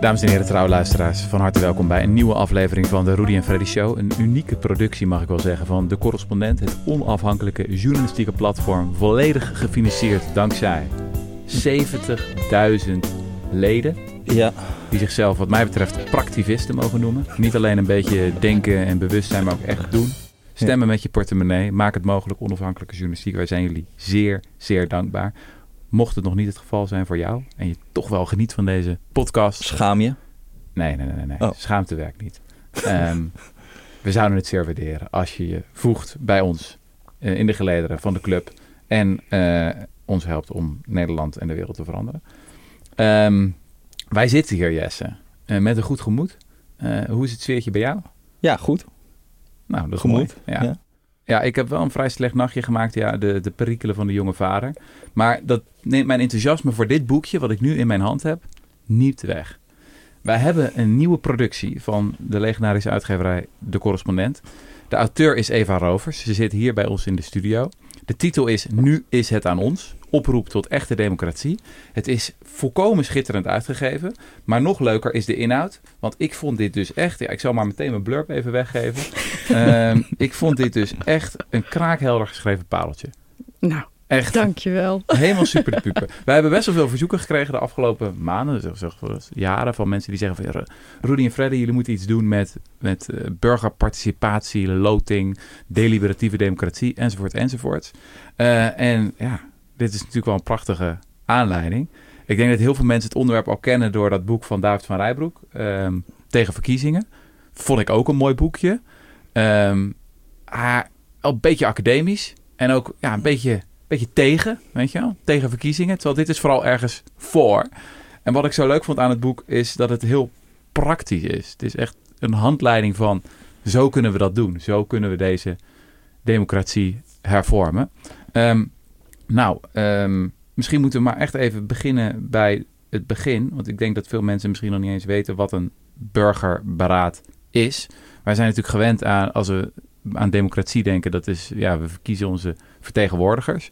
Dames en heren, trouwe luisteraars, van harte welkom bij een nieuwe aflevering van de Rudy en Freddy Show. Een unieke productie, mag ik wel zeggen, van De Correspondent, het onafhankelijke journalistieke platform, volledig gefinancierd dankzij 70.000 leden. Ja. Die zichzelf, wat mij betreft, praktivisten mogen noemen. Niet alleen een beetje denken en bewust zijn, maar ook echt doen. Stemmen met je portemonnee. Maak het mogelijk onafhankelijke journalistiek. Wij zijn jullie zeer, zeer dankbaar. Mocht het nog niet het geval zijn voor jou en je toch wel geniet van deze podcast. Schaam je? Nee, nee, nee, nee. Oh. Schaamte werkt niet. Ehm, we zouden het zeer waarderen als je je voegt bij ons eh, in de gelederen van de club. En eh, ons helpt om Nederland en de wereld te veranderen. Ehm, wij zitten hier, Jesse, eh, met een goed gemoed. Hoe is het sfeertje bij jou? Ja, goed. Nou, dat is Gemoed, mooi. Ja. ja. Ja, ik heb wel een vrij slecht nachtje gemaakt. Ja, de, de perikelen van de jonge vader. Maar dat neemt mijn enthousiasme voor dit boekje, wat ik nu in mijn hand heb, niet weg. Wij hebben een nieuwe productie van de legendarische uitgeverij De Correspondent. De auteur is Eva Rovers. Ze zit hier bij ons in de studio. De titel is Nu is het aan ons. Oproep tot echte democratie. Het is volkomen schitterend uitgegeven. Maar nog leuker is de inhoud. Want ik vond dit dus echt... Ja, ik zal maar meteen mijn blurb even weggeven. Ehm, ik vond dit dus echt een kraakhelder geschreven pareltje. Nou, Echt dankjewel. helemaal super de puper. Wij hebben best wel veel verzoeken gekregen de afgelopen maanden, zeg, zeg, jaren, van mensen die zeggen van... Rudy en Freddy, jullie moeten iets doen met, met eh, burgerparticipatie, loting, deliberatieve democratie, enzovoort, enzovoort. Eh, en ja, dit is natuurlijk wel een prachtige aanleiding. Ik denk dat heel veel mensen het onderwerp al kennen door dat boek van David van Rijbroek, ehm, Tegen verkiezingen. Vond ik ook een mooi boekje. Ehm ah, al een beetje academisch en ook ja, een beetje, beetje tegen, weet je wel, tegen verkiezingen. Terwijl dit is vooral ergens voor. En wat ik zo leuk vond aan het boek is dat het heel praktisch is. Het is echt een handleiding van zo kunnen we dat doen. Zo kunnen we deze democratie hervormen. Ehm, nou, ehm, misschien moeten we maar echt even beginnen bij het begin. Want ik denk dat veel mensen misschien nog niet eens weten wat een burgerberaad is. Wij zijn natuurlijk gewend aan, als we aan democratie denken, dat is, ja, we verkiezen onze vertegenwoordigers.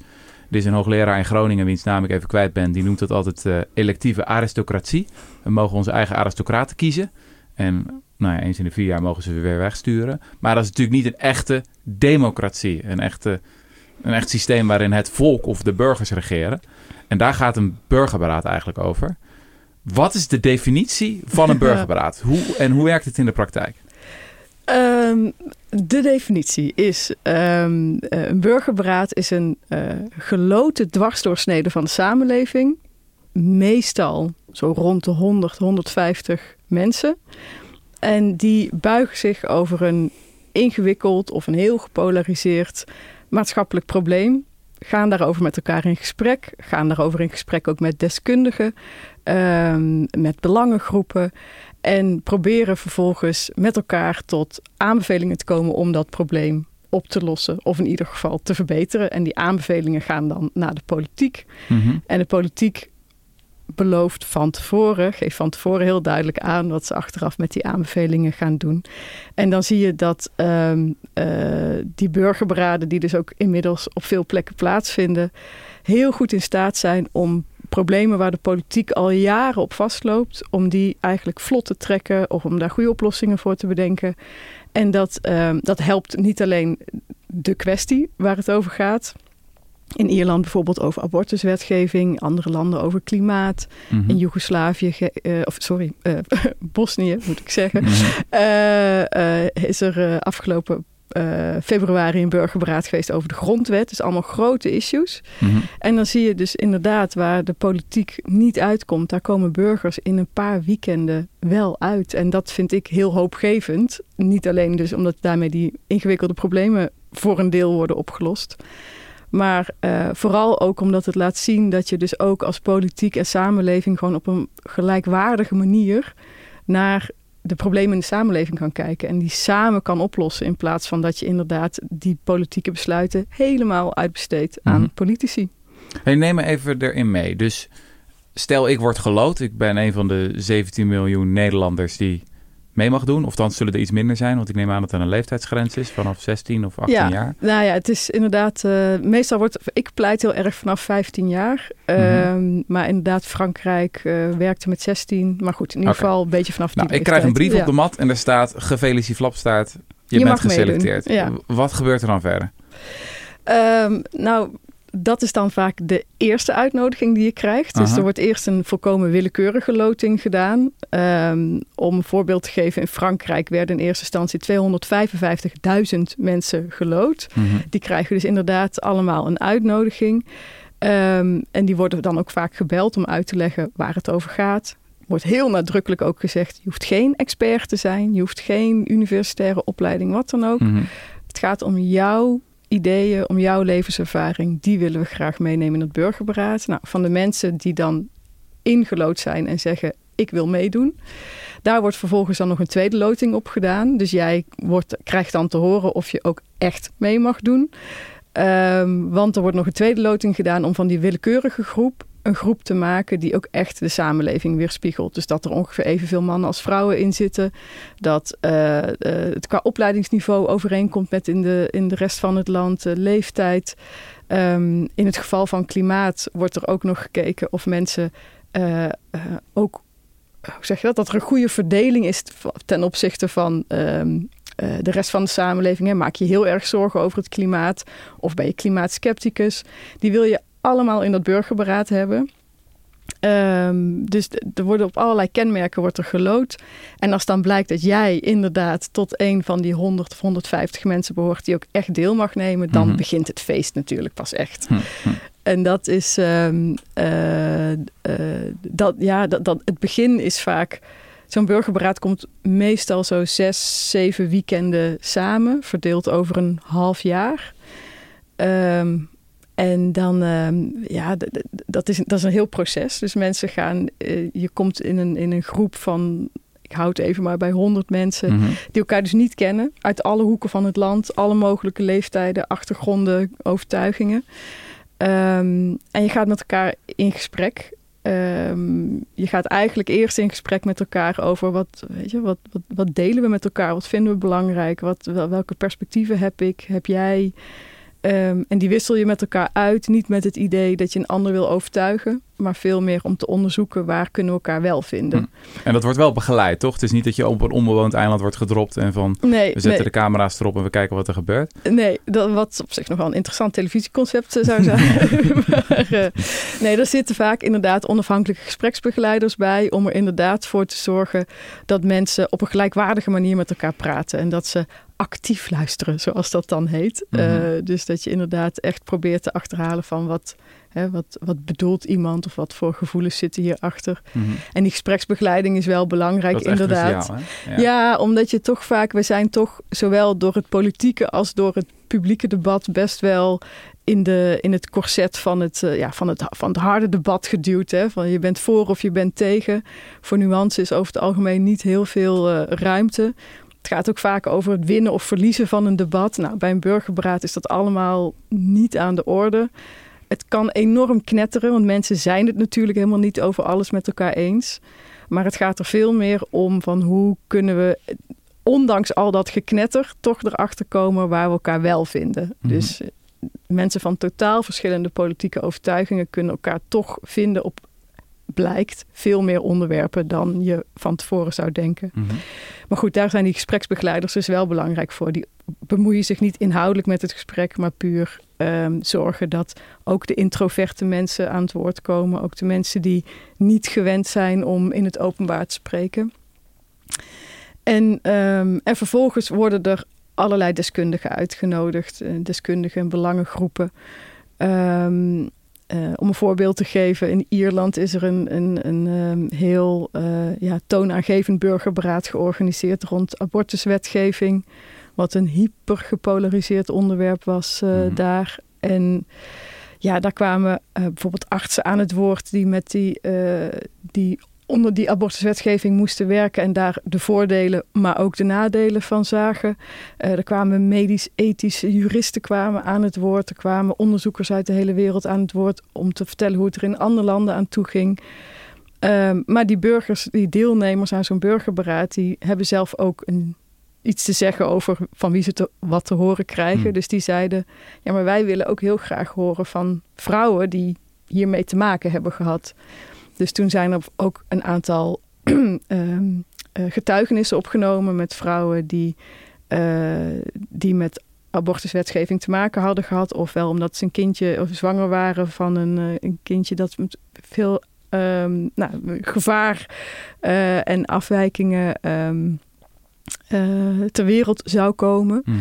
Er is een hoogleraar in Groningen, wiens naam ik even kwijt ben, die noemt dat altijd eh, electieve aristocratie. We mogen onze eigen aristocraten kiezen. En nou ja, eens in de vier jaar mogen ze weer wegsturen. Maar dat is natuurlijk niet een echte democratie. Een, echte, een echt systeem waarin het volk of de burgers regeren. En daar gaat een burgerberaad eigenlijk over. Wat is de definitie van een burgerberaad? Hoe, en hoe werkt het in de praktijk? Ehm, de definitie is: ehm, eh, een burgerberaad is een eh, geloten dwarsdoorsnede van de samenleving. Meestal zo rond de 100, 150 mensen. En die buigen zich over een ingewikkeld of een heel gepolariseerd maatschappelijk probleem. Gaan daarover met elkaar in gesprek. Gaan daarover in gesprek ook met deskundigen, ehm, met belangengroepen. En proberen vervolgens met elkaar tot aanbevelingen te komen om dat probleem op te lossen. Of in ieder geval te verbeteren. En die aanbevelingen gaan dan naar de politiek. En de politiek belooft van tevoren, geeft van tevoren heel duidelijk aan wat ze achteraf met die aanbevelingen gaan doen. En dan zie je dat ehm, eh, die burgerberaden, die dus ook inmiddels op veel plekken plaatsvinden, heel goed in staat zijn om problemen waar de politiek al jaren op vastloopt, om die eigenlijk vlot te trekken of om daar goede oplossingen voor te bedenken. En dat, ehm, dat helpt niet alleen de kwestie waar het over gaat. In Ierland bijvoorbeeld over abortuswetgeving, andere landen over klimaat. Mhm. In Joegoslavië, eh, of sorry, eh, Bosnië moet ik zeggen, Mhm. eh, is er afgelopen februari een burgerberaad geweest over de grondwet. Dus allemaal grote issues. Mhm. En dan zie je dus inderdaad waar de politiek niet uitkomt, daar komen burgers in een paar weekenden wel uit. En dat vind ik heel hoopgevend. Niet alleen dus omdat daarmee die ingewikkelde problemen voor een deel worden opgelost. Maar eh, vooral ook omdat het laat zien dat je dus ook als politiek en samenleving gewoon op een gelijkwaardige manier naar de problemen in de samenleving kan kijken en die samen kan oplossen in plaats van dat je inderdaad die politieke besluiten helemaal uitbesteedt aan Mhm. politici. Hey, neem me even erin mee. Dus stel ik word gelood. Ik ben een van de 17 miljoen Nederlanders die mee mag doen? Of dan zullen er iets minder zijn? Want ik neem aan dat er een leeftijdsgrens is vanaf 16 of 18 ja, jaar. Nou ja, het is inderdaad... Uh, meestal wordt... Ik pleit heel erg vanaf 15 jaar. Mm -hmm. Maar inderdaad, Frankrijk uh, werkte met 16. Maar goed, in ieder okay. geval een beetje vanaf die nou, Ik krijg een brief ja. op de mat en er staat... Gefeliciteerd Flapstaart, je, je bent geselecteerd. Ja. Wat gebeurt er dan verder? Um, nou, dat is dan vaak de eerste uitnodiging die je krijgt. Aha. Dus er wordt eerst een volkomen willekeurige loting gedaan. Um, om een voorbeeld te geven, in Frankrijk werden in eerste instantie 255.000 mensen geloot. Mm -hmm. Die krijgen dus inderdaad allemaal een uitnodiging. Um, en die worden dan ook vaak gebeld om uit te leggen waar het over gaat. Wordt heel nadrukkelijk ook gezegd: je hoeft geen expert te zijn, je hoeft geen universitaire opleiding, wat dan ook. Mm -hmm. Het gaat om jouw ideeën, om jouw levenservaring, die willen we graag meenemen in het burgerberaad. Nou, van de mensen die dan ingelood zijn en zeggen: Ik wil meedoen. Daar wordt vervolgens dan nog een tweede loting op gedaan. Dus jij wordt, krijgt dan te horen of je ook echt mee mag doen. Um, want er wordt nog een tweede loting gedaan om van die willekeurige groep een groep te maken die ook echt de samenleving weerspiegelt. Dus dat er ongeveer evenveel mannen als vrouwen in zitten. Dat uh, uh, het qua opleidingsniveau overeenkomt met in de, in de rest van het land, uh, leeftijd. Um, in het geval van klimaat wordt er ook nog gekeken of mensen ook, hoe zeg je dat, dat er een goede verdeling is ten opzichte van. Um, de rest van de samenleving. Maak je heel erg zorgen over het klimaat? Of ben je klimaatskepticus? Die wil je allemaal in dat burgerberaad hebben. Um, dus er worden op allerlei kenmerken wordt er gelood. En als dan blijkt dat jij inderdaad tot een van die 100 of 150 mensen behoort die ook echt deel mag nemen, dan mm -hmm. begint het feest natuurlijk pas echt. Mm -hmm. En dat is, um, uh, uh, dat, ja, dat, dat, het begin is vaak. Zo'n burgerberaad komt meestal zo zes, zeven weekenden samen, verdeeld over een half jaar. Um, en dan, uh, ja, dat is, dat is een heel proces. Dus mensen gaan, uh, je komt in een, in een groep van, ik houd het even maar bij 100 mensen, mm -hmm. die elkaar dus niet kennen. Uit alle hoeken van het land, alle mogelijke leeftijden, achtergronden, overtuigingen. Um, en je gaat met elkaar in gesprek. Um, je gaat eigenlijk eerst in gesprek met elkaar over wat, weet je, wat, wat, wat delen we met elkaar? Wat vinden we belangrijk? Wat, welke perspectieven heb ik? Heb jij? Um, en die wissel je met elkaar uit. Niet met het idee dat je een ander wil overtuigen. Maar veel meer om te onderzoeken waar kunnen we elkaar wel vinden. Hm. En dat wordt wel begeleid, toch? Het is niet dat je op een onbewoond eiland wordt gedropt. En van nee, we zetten nee. de camera's erop en we kijken wat er gebeurt. Nee, dat, wat op zich nog wel een interessant televisieconcept zou zijn. maar, uh, nee, er zitten vaak inderdaad onafhankelijke gespreksbegeleiders bij. Om er inderdaad voor te zorgen dat mensen op een gelijkwaardige manier met elkaar praten. En dat ze actief luisteren, zoals dat dan heet. Mm -hmm. uh, dus dat je inderdaad echt probeert te achterhalen van wat, hè, wat, wat bedoelt iemand of wat voor gevoelens zitten hierachter. Mm -hmm. En die gespreksbegeleiding is wel belangrijk, is inderdaad. Cruciaal, ja. ja, omdat je toch vaak, we zijn toch zowel door het politieke als door het publieke debat best wel in, de, in het corset van het, uh, ja, van, het, van het harde debat geduwd. Hè? Van je bent voor of je bent tegen. Voor nuance is over het algemeen niet heel veel uh, ruimte. Het gaat ook vaak over het winnen of verliezen van een debat. Nou, bij een burgerberaad is dat allemaal niet aan de orde. Het kan enorm knetteren, want mensen zijn het natuurlijk helemaal niet over alles met elkaar eens. Maar het gaat er veel meer om van hoe kunnen we, ondanks al dat geknetter, toch erachter komen waar we elkaar wel vinden. Mm -hmm. Dus mensen van totaal verschillende politieke overtuigingen kunnen elkaar toch vinden op blijkt veel meer onderwerpen dan je van tevoren zou denken. Mm -hmm. Maar goed, daar zijn die gespreksbegeleiders dus wel belangrijk voor. Die bemoeien zich niet inhoudelijk met het gesprek, maar puur um, zorgen dat ook de introverte mensen aan het woord komen. Ook de mensen die niet gewend zijn om in het openbaar te spreken. En, um, en vervolgens worden er allerlei deskundigen uitgenodigd, deskundigen en belangengroepen. Um, uh, om een voorbeeld te geven, in Ierland is er een, een, een um, heel uh, ja, toonaangevend burgerberaad georganiseerd rond abortuswetgeving. Wat een hyper gepolariseerd onderwerp was uh, mm. daar. En ja, daar kwamen bijvoorbeeld artsen aan het woord die met die, die onder die abortuswetgeving moesten werken en daar de voordelen, maar ook de nadelen van zagen. Uh, er kwamen medisch-ethische juristen kwamen aan het woord. Er kwamen onderzoekers uit de hele wereld aan het woord om te vertellen hoe het er in andere landen aan toe ging. Ehm, maar die burgers, die deelnemers aan zo'n burgerberaad, die hebben zelf ook een, iets te zeggen over van wie ze te, wat te horen krijgen. Hmm. Dus die zeiden, ja, maar wij willen ook heel graag horen van vrouwen die hiermee te maken hebben gehad. Dus toen zijn er ook een aantal ehm, eh, getuigenissen opgenomen met vrouwen die, eh, die met abortuswetgeving te maken hadden gehad. Ofwel omdat ze een kindje of zwanger waren van een, eh, een kindje dat met veel ehm, nou, gevaar en afwijkingen ehm, eh, ter wereld zou komen. Mhm.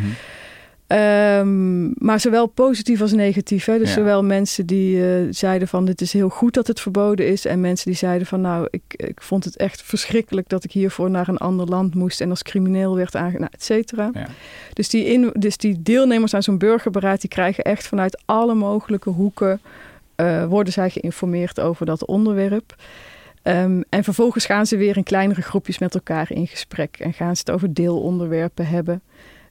Ehm, maar zowel positief als negatief. Hè? Dus Ja. zowel mensen die eh, zeiden van dit is heel goed dat het verboden is. En mensen die zeiden van nou, ik, ik vond het echt verschrikkelijk dat ik hiervoor naar een ander land moest en als crimineel werd aange... Nou, et cetera. Ja. Dus, die in, dus die deelnemers aan zo'n burgerberaad, die krijgen echt vanuit alle mogelijke hoeken, eh, worden zij geïnformeerd over dat onderwerp. Ehm, en vervolgens gaan ze weer in kleinere groepjes met elkaar in gesprek en gaan ze het over deelonderwerpen hebben.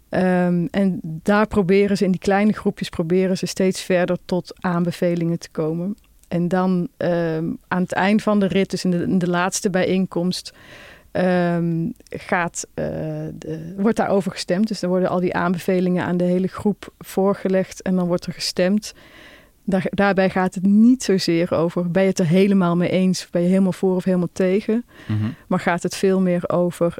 Ehm, en daar proberen ze in die kleine groepjes proberen ze steeds verder tot aanbevelingen te komen. En dan ehm, aan het eind van de rit, dus in de, in de laatste bijeenkomst, ehm, gaat, eh, de, wordt daarover gestemd. Dus dan worden al die aanbevelingen aan de hele groep voorgelegd en dan wordt er gestemd. Daar, daarbij gaat het niet zozeer over, ben je het er helemaal mee eens? Ben je helemaal voor of helemaal tegen? Mhm. Maar gaat het veel meer over,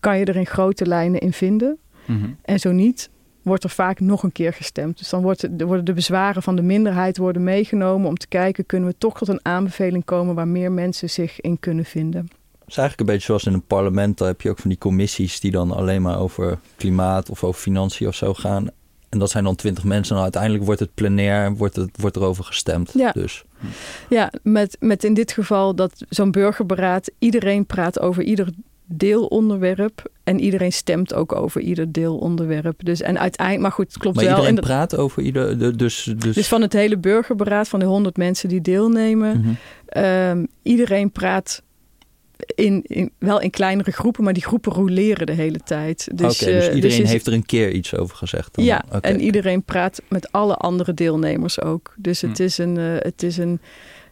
kan je er in grote lijnen in vinden? Mhm. En zo niet, wordt er vaak nog een keer gestemd. Dus dan wordt worden de bezwaren van de minderheid worden meegenomen om te kijken, kunnen we toch tot een aanbeveling komen waar meer mensen zich in kunnen vinden. Het is eigenlijk een beetje zoals in een parlement. Daar heb je ook van die commissies die dan alleen maar over klimaat of over financiën of zo gaan. En dat zijn dan twintig mensen. En uiteindelijk wordt het plenair en wordt, het, wordt erover gestemd. Ja. Dus Ja, met, met in dit geval dat zo'n burgerberaad, iedereen praat over ieder deelonderwerp en iedereen stemt ook over ieder deelonderwerp. Dus en uiteindelijk, maar goed, het klopt maar wel. iedereen praat over ieder... de- Dus, dus, dus van het hele burgerberaad, van de honderd mensen die deelnemen, Mhm. Ehm, iedereen praat in, in, wel in kleinere groepen, maar die groepen roleren de hele tijd. Dus, dus eh, iedereen je- heeft er een keer iets over gezegd. Dan. Ja, en iedereen praat met alle andere deelnemers ook. Dus het Hm. is een. eh, het is een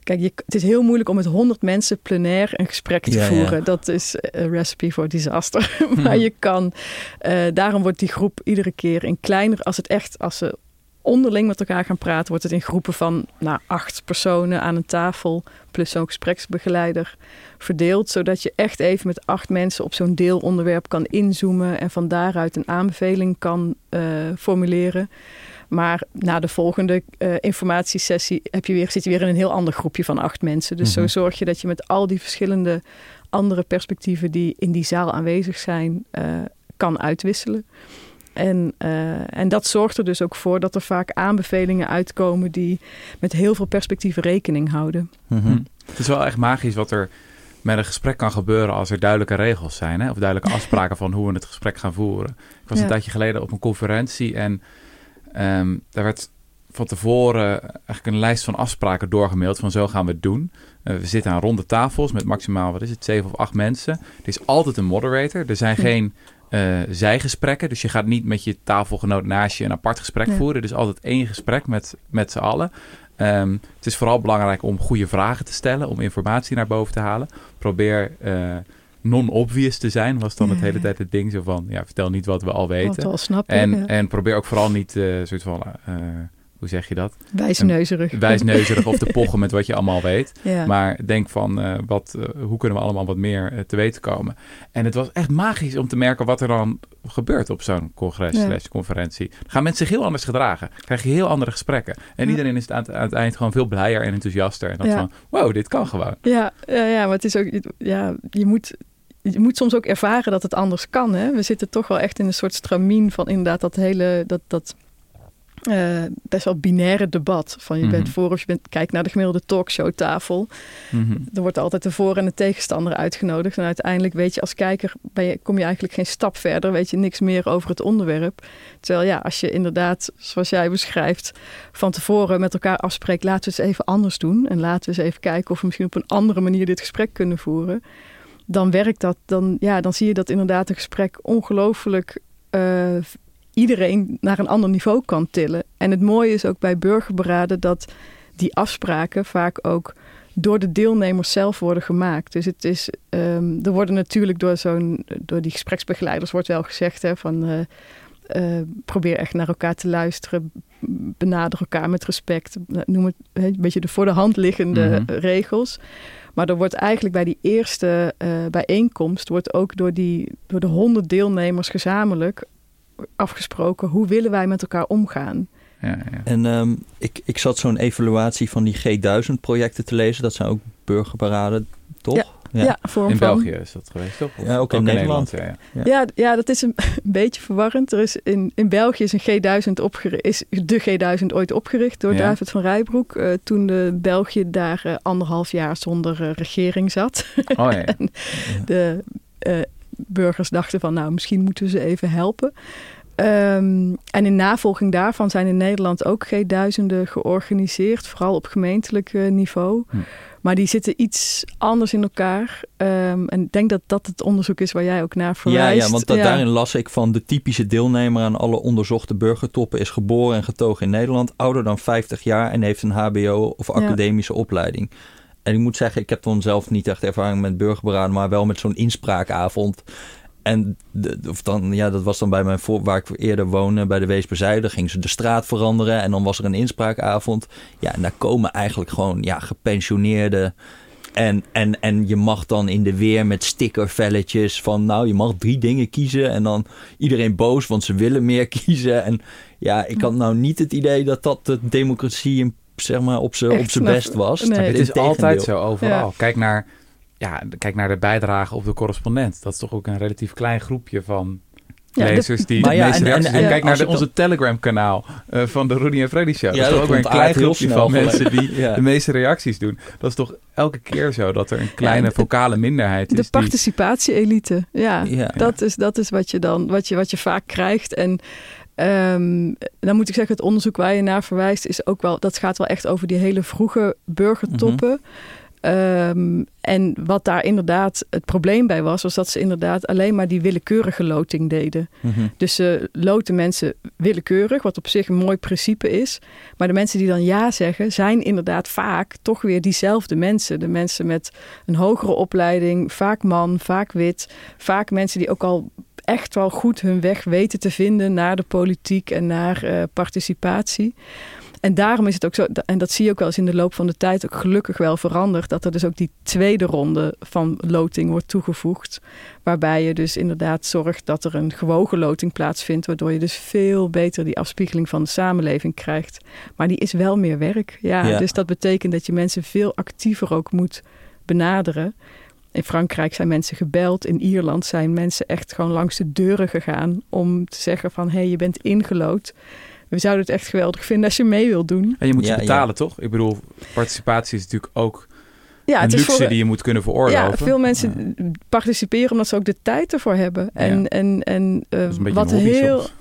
Kijk, je, het is heel moeilijk om met 100 mensen plenair een gesprek te Ja, ja. voeren. Dat is een recipe voor disaster. maar je kan. eh, daarom wordt die groep iedere keer in kleiner. Als het echt. Als ze onderling met elkaar gaan praten, wordt het in groepen van nou, acht personen aan een tafel. Plus zo'n gespreksbegeleider verdeeld. Zodat je echt even met acht mensen op zo'n deelonderwerp kan inzoomen. En van daaruit een aanbeveling kan eh, formuleren. Maar na de volgende eh, informatiesessie heb je weer, zit je weer in een heel ander groepje van acht mensen. Dus Mhm. zo zorg je dat je met al die verschillende andere perspectieven die in die zaal aanwezig zijn, eh, kan uitwisselen. En, eh, en dat zorgt er dus ook voor dat er vaak aanbevelingen uitkomen die met heel veel perspectieven rekening houden. Mhm. Hm. Het is wel echt magisch wat er met een gesprek kan gebeuren als er duidelijke regels zijn. Hè? Of duidelijke afspraken van hoe we het gesprek gaan voeren. Ik was Ja. een tijdje geleden op een conferentie en ehm, daar werd van tevoren eigenlijk een lijst van afspraken doorgemaild van zo gaan we het doen. Eh, we zitten aan ronde tafels met maximaal, wat is het, zeven of acht mensen. Er is altijd een moderator. Er zijn geen eh, zijgesprekken. Dus je gaat niet met je tafelgenoot naast je een apart gesprek Ja. voeren. Er is altijd één gesprek met, met z'n allen. Ehm, het is vooral belangrijk om goede vragen te stellen, om informatie naar boven te halen. Probeer eh, non-obvious te zijn, was dan Ja, het hele tijd het ding. Zo van, ja, vertel niet wat we al Wat weten. we al snappen. En, ja. en probeer ook vooral niet, eh soort van, eh, hoe zeg je dat? Wijsneuzerig. Wijsneuzerig of te pochen met wat je allemaal weet. Ja. Maar denk van, eh, wat, hoe kunnen we allemaal wat meer te weten komen? En het was echt magisch om te merken wat er dan gebeurt op zo'n congres conferentie. Dan gaan mensen zich heel anders gedragen. Krijg je heel andere gesprekken. En iedereen is aan het, aan het eind gewoon veel blijer en enthousiaster. En dat Ja. van, wow, dit kan gewoon. Ja, ja, ja, maar het is ook, ja, je moet, je moet soms ook ervaren dat het anders kan. Hè? We zitten toch wel echt in een soort stramien van inderdaad dat hele, dat, dat eh, best wel binaire debat. Van je Mhm. bent voor of je bent, kijk naar de gemiddelde talkshowtafel. Mhm. Er wordt altijd de voor- en de tegenstander uitgenodigd. En uiteindelijk weet je als kijker, je, kom je eigenlijk geen stap verder. Weet je niks meer over het onderwerp. Terwijl ja, als je inderdaad, zoals jij beschrijft, van tevoren met elkaar afspreekt. Laten we het eens even anders doen. En laten we eens even kijken of we misschien op een andere manier dit gesprek kunnen voeren. Dan werkt dat, dan, ja, dan zie je dat inderdaad een gesprek ongelooflijk eh, iedereen naar een ander niveau kan tillen. En het mooie is ook bij burgerberaden dat die afspraken vaak ook door de deelnemers zelf worden gemaakt. Dus het is, ehm, er worden natuurlijk door zo'n, door die gespreksbegeleiders wordt wel gezegd hè, van eh, eh, probeer echt naar elkaar te luisteren, benader elkaar met respect, noem het een beetje de voor de hand liggende Mhm. regels. Maar er wordt eigenlijk bij die eerste eh, bijeenkomst wordt ook door, die, door de honderd deelnemers gezamenlijk afgesproken hoe willen wij met elkaar omgaan. Ja, ja. En ehm, ik, ik zat zo'n evaluatie van die G1000-projecten te lezen. Dat zijn ook burgerparaden, toch? Ja. Ja, vorm In van. België is dat geweest, toch? Ja, ook in Nederland. ja, ja. Ja, ja, dat is een, een beetje verwarrend. Er is in, in België is een G1000 opgericht, is de G1000 ooit opgericht door Ja. David van Rijbroek. eh, toen de België daar eh, anderhalf jaar zonder eh, regering zat. Oh ja, ja. de eh, burgers dachten van, nou, misschien moeten we ze even helpen. Ehm, en in navolging daarvan zijn in Nederland ook G1000'en georganiseerd, vooral op gemeentelijk eh, niveau. Hm. Maar die zitten iets anders in elkaar. Ehm, en ik denk dat dat het onderzoek is waar jij ook naar Ja, verwijst. ja, want da- daarin las ik van de typische deelnemer aan alle onderzochte burgertoppen is geboren en getogen in Nederland, ouder dan 50 jaar en heeft een HBO of academische opleiding. En ik moet zeggen, ik heb dan zelf niet echt ervaring met burgerberaden, maar wel met zo'n inspraakavond. En de, of dan, ja, dat was dan bij mijn voor, waar ik eerder woonde, bij de Weesperzijde. Gingen ze de straat veranderen en dan was er een inspraakavond. Ja, en daar komen eigenlijk gewoon ja, gepensioneerden. En, en, en je mag dan in de weer met stickervelletjes van... nou, je mag drie dingen kiezen. En dan iedereen boos, want ze willen meer kiezen. En ja, ik had nou niet het idee dat dat de democratie in, zeg maar, op zijn best was. nee. Het is altijd zo overal. Ja. Kijk, naar, ja, kijk naar de bijdrage op de correspondent. Dat is toch ook een relatief klein groepje van Ja, de- lezers die Maar de ja, meeste en- en- reacties en. Kijk naar de, onze Telegram-kanaal eh, van de Rudy en Freddy Show. Ja, dat is toch ook weer een klein groepje van mensen die Ja. de meeste reacties doen. Dat is toch elke keer zo dat er een kleine vocale minderheid is. De participatie-elite, ja. Ja. Dat is, dat is wat je dan wat je, wat je vaak krijgt. En ehm, dan moet ik zeggen, het onderzoek waar je naar verwijst, is ook wel, dat gaat wel echt over die hele vroege burgertoppen. Ehm, en wat daar inderdaad het probleem bij was, was dat ze inderdaad alleen maar die willekeurige loting deden. Mhm. Dus ze loten mensen willekeurig, wat op zich een mooi principe is. Maar de mensen die dan ja zeggen, zijn inderdaad vaak toch weer diezelfde mensen. De mensen met een hogere opleiding, vaak man, vaak wit. Vaak mensen die ook al echt wel goed hun weg weten te vinden naar de politiek en naar eh, participatie. En daarom is het ook zo, en dat zie je ook wel eens in de loop van de tijd ook gelukkig wel veranderd, dat er dus ook die tweede ronde van loting wordt toegevoegd. Waarbij je dus inderdaad zorgt dat er een gewogen loting plaatsvindt, waardoor je dus veel beter die afspiegeling van de samenleving krijgt. Maar die is wel meer werk. Ja, Ja. Dus dat betekent dat je mensen veel actiever ook moet benaderen. In Frankrijk zijn mensen gebeld. In Ierland zijn mensen echt gewoon langs de deuren gegaan om te zeggen van hé, hey, je bent ingelood. We zouden het echt geweldig vinden als je mee wilt doen. En je moet Ja, ze betalen, toch? Ik bedoel, participatie is natuurlijk ook Ja, een het is luxe voor, die je moet kunnen veroorloven. Ja, veel mensen participeren omdat ze ook de tijd ervoor hebben. En, Ja. en, en Dat is een beetje wat een hobby heel. soms.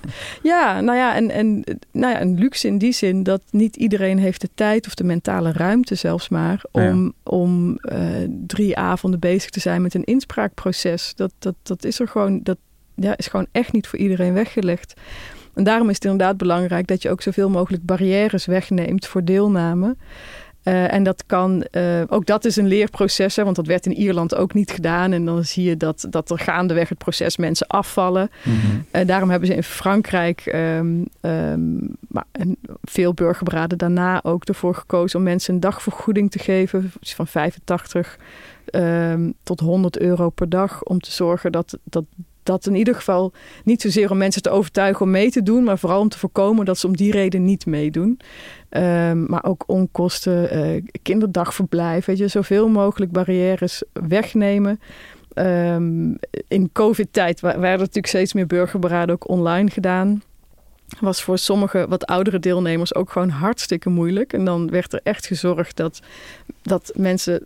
Ja, nou ja, en, en nou ja, een luxe in die zin dat niet iedereen heeft de tijd of de mentale ruimte zelfs maar Ja. om, om eh, drie avonden bezig te zijn met een inspraakproces. Dat, dat, dat is er gewoon, dat ja, is gewoon echt niet voor iedereen weggelegd. En daarom is het inderdaad belangrijk dat je ook zoveel mogelijk barrières wegneemt voor deelname. Eh, en dat kan, eh, ook dat is een leerproces, hè, want dat werd in Ierland ook niet gedaan. En dan zie je dat, dat er gaandeweg het proces mensen afvallen. Mhm. Uh, daarom hebben ze in Frankrijk um, um, maar veel burgerberaden daarna ook ervoor gekozen om mensen een dagvergoeding te geven van 85 um, tot 100 euro per dag. Om te zorgen dat, dat dat in ieder geval niet zozeer om mensen te overtuigen om mee te doen, maar vooral om te voorkomen dat ze om die reden niet meedoen. Um, maar ook onkosten, uh, kinderdagverblijf, weet je, zoveel mogelijk barrières wegnemen. Um, in COVID-tijd werden natuurlijk steeds meer burgerberaden ook online gedaan. Was voor sommige wat oudere deelnemers ook gewoon hartstikke moeilijk. En dan werd er echt gezorgd dat, dat mensen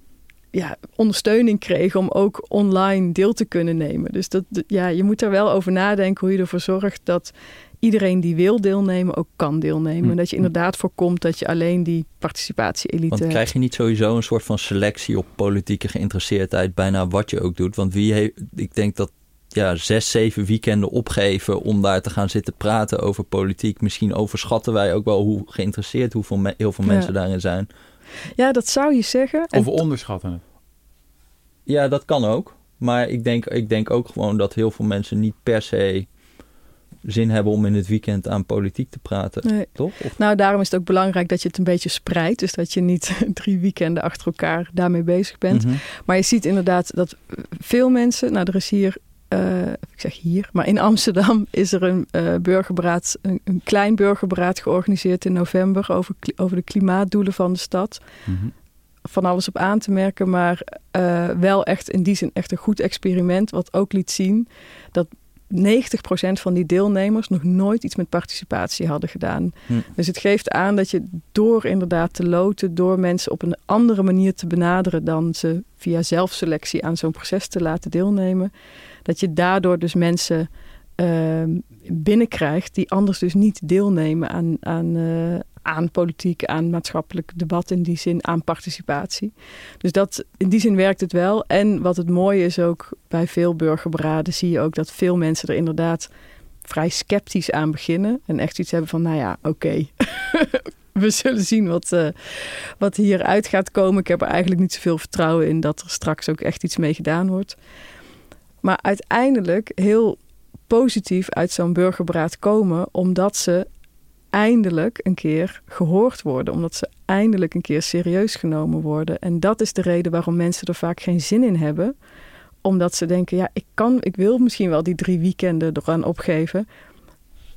ja, ondersteuning kregen om ook online deel te kunnen nemen. Dus dat, ja, je moet er wel over nadenken hoe je ervoor zorgt dat iedereen die wil deelnemen ook kan deelnemen. En dat je inderdaad voorkomt dat je alleen die participatie-elite Want krijg je niet sowieso een soort van selectie op politieke geïnteresseerdheid bijna wat je ook doet? Want wie heeft, ik denk dat ja, zes, zeven weekenden opgeven om daar te gaan zitten praten over politiek. Misschien overschatten wij ook wel hoe geïnteresseerd hoeveel heel veel mensen Ja. daarin zijn. Ja, dat zou je zeggen. Of we onderschatten het. Ja, dat kan ook. Maar ik denk, ik denk ook gewoon dat heel veel mensen niet per se zin hebben om in het weekend aan politiek te praten. Nee. Toch? Nou, daarom is het ook belangrijk dat je het een beetje spreidt. Dus dat je niet drie weekenden achter elkaar daarmee bezig bent. Mhm. Maar je ziet inderdaad dat veel mensen, nou er is hier, uh, ik zeg hier, maar in Amsterdam is er een uh, burgerberaad, een, een, klein burgerberaad georganiseerd in november over, over de klimaatdoelen van de stad. Mm -hmm. Van alles op aan te merken, maar uh, wel echt in die zin echt een goed experiment, wat ook liet zien dat 90% van die deelnemers nog nooit iets met participatie hadden gedaan. Hm. Dus het geeft aan dat je door inderdaad te loten, door mensen op een andere manier te benaderen dan ze via zelfselectie aan zo'n proces te laten deelnemen, dat je daardoor dus mensen uh, binnenkrijgt die anders dus niet deelnemen aan, aan, uh, aan politiek, aan maatschappelijk debat in die zin, aan participatie. Dus dat, in die zin werkt het wel. En wat het mooie is ook bij veel burgerberaden zie je ook dat veel mensen er inderdaad vrij sceptisch aan beginnen. En echt iets hebben van, nou ja, oké. We zullen zien wat, uh, wat hieruit gaat komen. Ik heb er eigenlijk niet zoveel vertrouwen in dat er straks ook echt iets mee gedaan wordt. Maar uiteindelijk heel positief uit zo'n burgerberaad komen, omdat ze eindelijk een keer gehoord worden, omdat ze eindelijk een keer serieus genomen worden. En dat is de reden waarom mensen er vaak geen zin in hebben, omdat ze denken: ja, ik kan, ik wil misschien wel die drie weekenden eraan opgeven.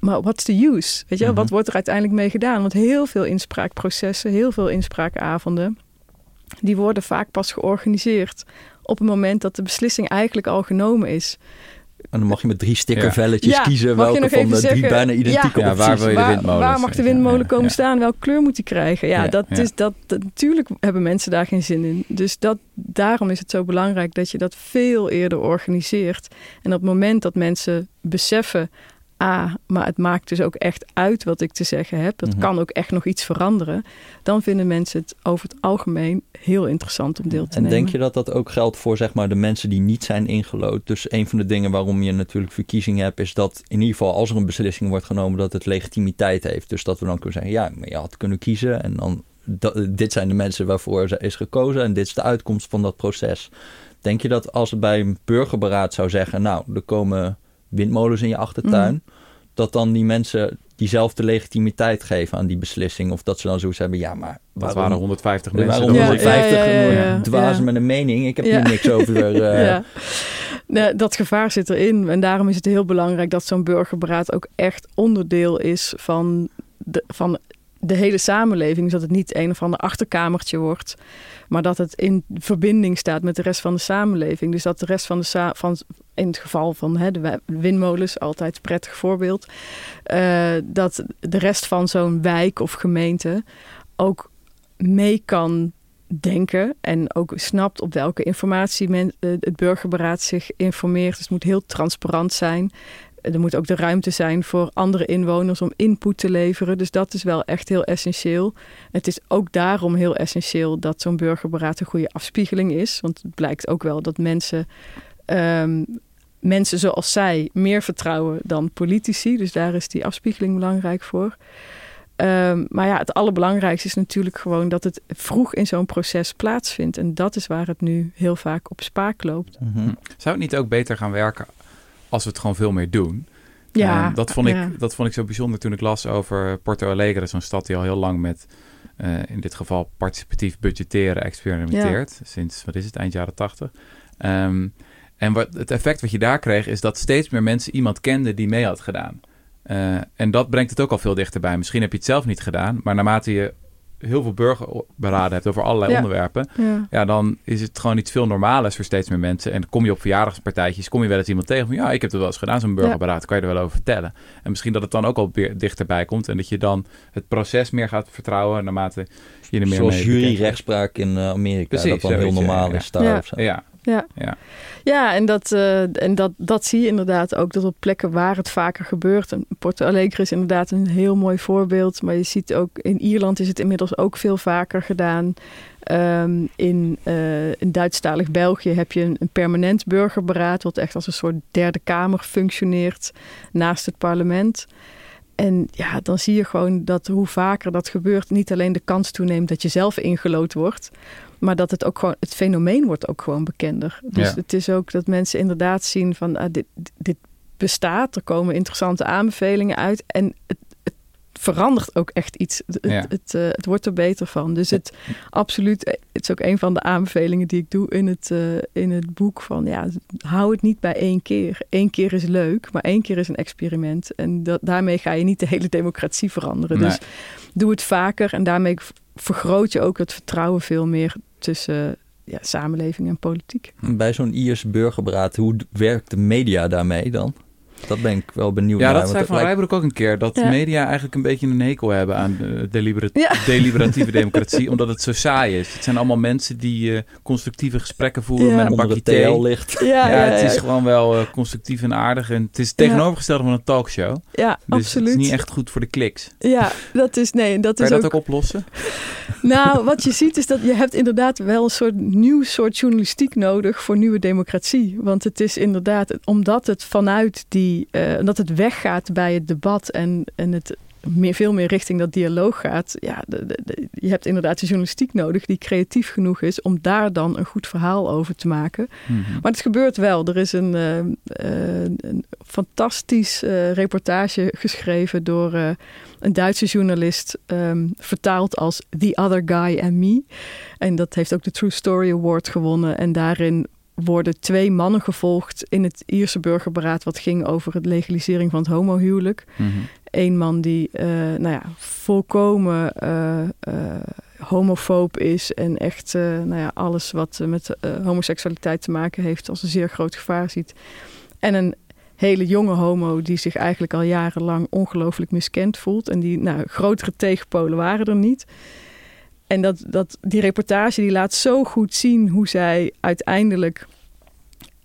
Maar what's the use? Weet je, wat wordt er uiteindelijk mee gedaan? Want heel veel inspraakprocessen, heel veel inspraakavonden, die worden vaak pas georganiseerd op het moment dat de beslissing eigenlijk al genomen is. En dan mag je met drie stickervelletjes ja. kiezen welke van de drie bijna identieke ja, waar wil je de windmolen? waar mag de windmolen komen staan? Welke kleur moet die krijgen? Ja, Ja, dat ja. Is, dat, dat- natuurlijk hebben mensen daar geen zin in. Dus dat, daarom is het zo belangrijk dat je dat veel eerder organiseert. En op het moment dat mensen beseffen... Maar het maakt dus ook echt uit wat ik te zeggen heb. Dat Mhm. kan ook echt nog iets veranderen. Dan vinden mensen het over het algemeen heel interessant om deel te En nemen. denk je dat dat ook geldt voor zeg maar, de mensen die niet zijn ingelood? Dus een van de dingen waarom je natuurlijk verkiezingen hebt, is dat in ieder geval als er een beslissing wordt genomen, dat het legitimiteit heeft. Dus dat we dan kunnen zeggen, ja, maar je had kunnen kiezen en dan dat, dit zijn de mensen waarvoor ze is gekozen en dit is de uitkomst van dat proces. Denk je dat als het bij een burgerberaad zou zeggen, nou, er komen windmolens in je achtertuin, Mhm. Dat dan die mensen diezelfde legitimiteit geven aan die beslissing? Of dat ze dan zoiets hebben, ja, maar Dat waarom- waren 150 er mensen. waren dat Ja, was ik. 150 ja, ja, ja, dwazen ja. met een mening. Ik heb Ja. hier niks over. eh, ja. Nee, dat gevaar zit erin. En daarom is het heel belangrijk dat zo'n burgerberaad ook echt onderdeel is van de, van de hele samenleving. Dus dat het niet een of ander achterkamertje wordt. Maar dat het in verbinding staat met de rest van de samenleving. Dus dat de rest van de van in het geval van hè, de wi- windmolens, altijd een prettig voorbeeld. eh, dat de rest van zo'n wijk of gemeente ook mee kan denken en ook snapt op welke informatie men, eh, het burgerberaad zich informeert. Dus het moet heel transparant zijn. Er moet ook de ruimte zijn voor andere inwoners om input te leveren. Dus dat is wel echt heel essentieel. Het is ook daarom heel essentieel dat zo'n burgerberaad een goede afspiegeling is. Want het blijkt ook wel dat mensen, ehm, mensen zoals zij meer vertrouwen dan politici. Dus daar is die afspiegeling belangrijk voor. Ehm, maar ja, het allerbelangrijkste is natuurlijk gewoon dat het vroeg in zo'n proces plaatsvindt. En dat is waar het nu heel vaak op spaak loopt. mhm. Zou het niet ook beter gaan werken als we het gewoon veel meer doen? Ja, dat, vond ik, ja. dat vond ik zo bijzonder toen ik las over Porto Alegre, zo'n stad die al heel lang met, eh, in dit geval, participatief budgetteren experimenteert. Sinds, wat is het, eind jaren tachtig. Ehm, en wat, het effect wat je daar kreeg, is dat steeds meer mensen iemand kenden die mee had gedaan. Eh, en dat brengt het ook al veel dichterbij. Misschien heb je het zelf niet gedaan, maar naarmate je heel veel burgerberaden hebt over allerlei Ja. onderwerpen, Ja. ja, dan is het gewoon iets veel normaalers voor steeds meer mensen. En dan kom je op verjaardagspartijtjes, kom je wel eens iemand tegen van... ja, ik heb het wel eens gedaan, zo'n burgerberaad, kan je er wel over vertellen. En misschien dat het dan ook al weer dichterbij komt... en dat je dan het proces meer gaat vertrouwen naarmate je er meer Zoals mee juryrechtspraak in eh, Amerika. Precies, dat dan heel normaal ja. is daar. Ja. Ja, Ja, ja. en, dat, eh, en dat, dat zie je inderdaad ook. Dat op plekken waar het vaker gebeurt. En Porto Alegre is inderdaad een heel mooi voorbeeld. Maar je ziet ook in Ierland is het inmiddels ook veel vaker gedaan. Ehm, in, eh, in Duitsstalig België heb je een, een permanent burgerberaad. Wat echt als een soort derde kamer functioneert naast het parlement. En ja, dan zie je gewoon dat hoe vaker dat gebeurt, niet alleen de kans toeneemt dat je zelf ingelood wordt, maar dat het ook gewoon, het fenomeen wordt ook gewoon bekender. Dus Ja. het is ook dat mensen inderdaad zien van ah, dit, dit bestaat, er komen interessante aanbevelingen uit en het, het verandert ook echt iets. Het, Ja. het, het, eh, het wordt er beter van. Dus het absoluut, eh, het is ook een van de aanbevelingen die ik doe in het, eh, in het boek van ja, hou het niet bij één keer. Eén keer is leuk, maar één keer is een experiment. En dat, daarmee ga je niet de hele democratie veranderen. Nee. Dus doe het vaker en daarmee vergroot je ook het vertrouwen veel meer tussen ja, samenleving en politiek. Bij zo'n Iers burgerberaad, hoe werkt de media daarmee dan? Dat ben ik wel benieuwd Ja, naar. dat want zei Van lijkt- Rijbroek ook een keer. Dat Ja. media eigenlijk een beetje een hekel hebben aan Ja. deliberatieve democratie. Omdat het zo saai is. Het zijn allemaal mensen die eh, constructieve gesprekken voeren Ja. met een bakje thee. TL ligt. Ja, Ja, ja, het is ja. gewoon wel eh, constructief en aardig. En het is het tegenovergestelde van een talkshow. Ja, Dus absoluut. het is niet echt goed voor de kliks. Ja, dat is nee, dat Kan is je ook dat ook oplossen? Nou, wat je ziet is dat je hebt inderdaad wel een soort nieuw soort journalistiek nodig voor nieuwe democratie. Want het is inderdaad, omdat het vanuit die, eh, omdat het weggaat bij het debat en, en het meer, veel meer richting dat dialoog gaat. Ja, de, de- de- je hebt inderdaad de journalistiek nodig die creatief genoeg is om daar dan een goed verhaal over te maken. Mhm. Maar het gebeurt wel. Er is een, eh, een fantastisch eh, reportage geschreven door een Duitse journalist, ehm, vertaald als The Other Guy and Me. En dat heeft ook de True Story Award gewonnen. En daarin worden twee mannen gevolgd in het Ierse burgerberaad, wat ging over het legalisering van het homohuwelijk. Mhm. Eén man die, eh, nou ja, volkomen eh, homofoob is en echt, nou ja, alles wat met homoseksualiteit te maken heeft als een zeer groot gevaar ziet. En een hele jonge homo die zich eigenlijk al jarenlang ongelooflijk miskend voelt. En die, nou, grotere tegenpolen waren er niet. En dat, dat, die reportage die laat zo goed zien hoe zij uiteindelijk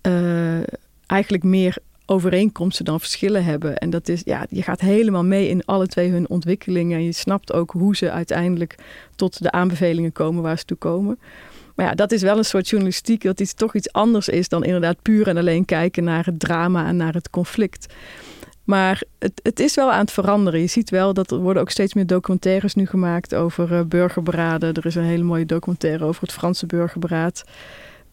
eh, eigenlijk meer overeenkomsten dan verschillen hebben. En dat is, ja, je gaat helemaal mee in alle twee hun ontwikkelingen. En je snapt ook hoe ze uiteindelijk tot de aanbevelingen komen waar ze toe komen. Maar ja, dat is wel een soort journalistiek dat iets toch iets anders is dan inderdaad puur en alleen kijken naar het drama en naar het conflict. Maar het, het is wel aan het veranderen. Je ziet wel dat er worden ook steeds meer documentaires nu gemaakt over eh, burgerberaden. Er is een hele mooie documentaire over het Franse burgerberaad.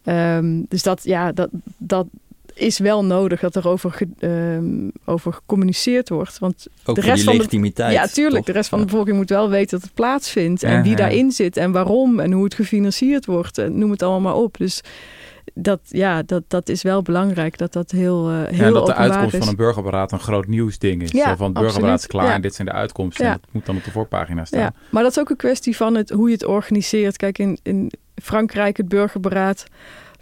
Ehm, dus dat, ja, dat, dat is wel nodig dat er over, ge- ehm, over gecommuniceerd wordt. Want Ook De rest die van de- legitimiteit. ja, tuurlijk. toch? De rest van de bevolking moet wel weten dat het plaatsvindt. En wie daarin zit en waarom en hoe het gefinancierd wordt. En noem het allemaal maar op. Dus dat, ja, dat, dat is wel belangrijk dat dat heel, eh heel Ja, dat de uitkomst is. van een burgerberaad een groot nieuwsding is. Ja, van burgerberaad is klaar Ja. en dit zijn de uitkomsten. En dat moet dan op de voorpagina staan. Ja, maar dat is ook een kwestie van het, hoe je het organiseert. Kijk, in, in Frankrijk, het burgerberaad,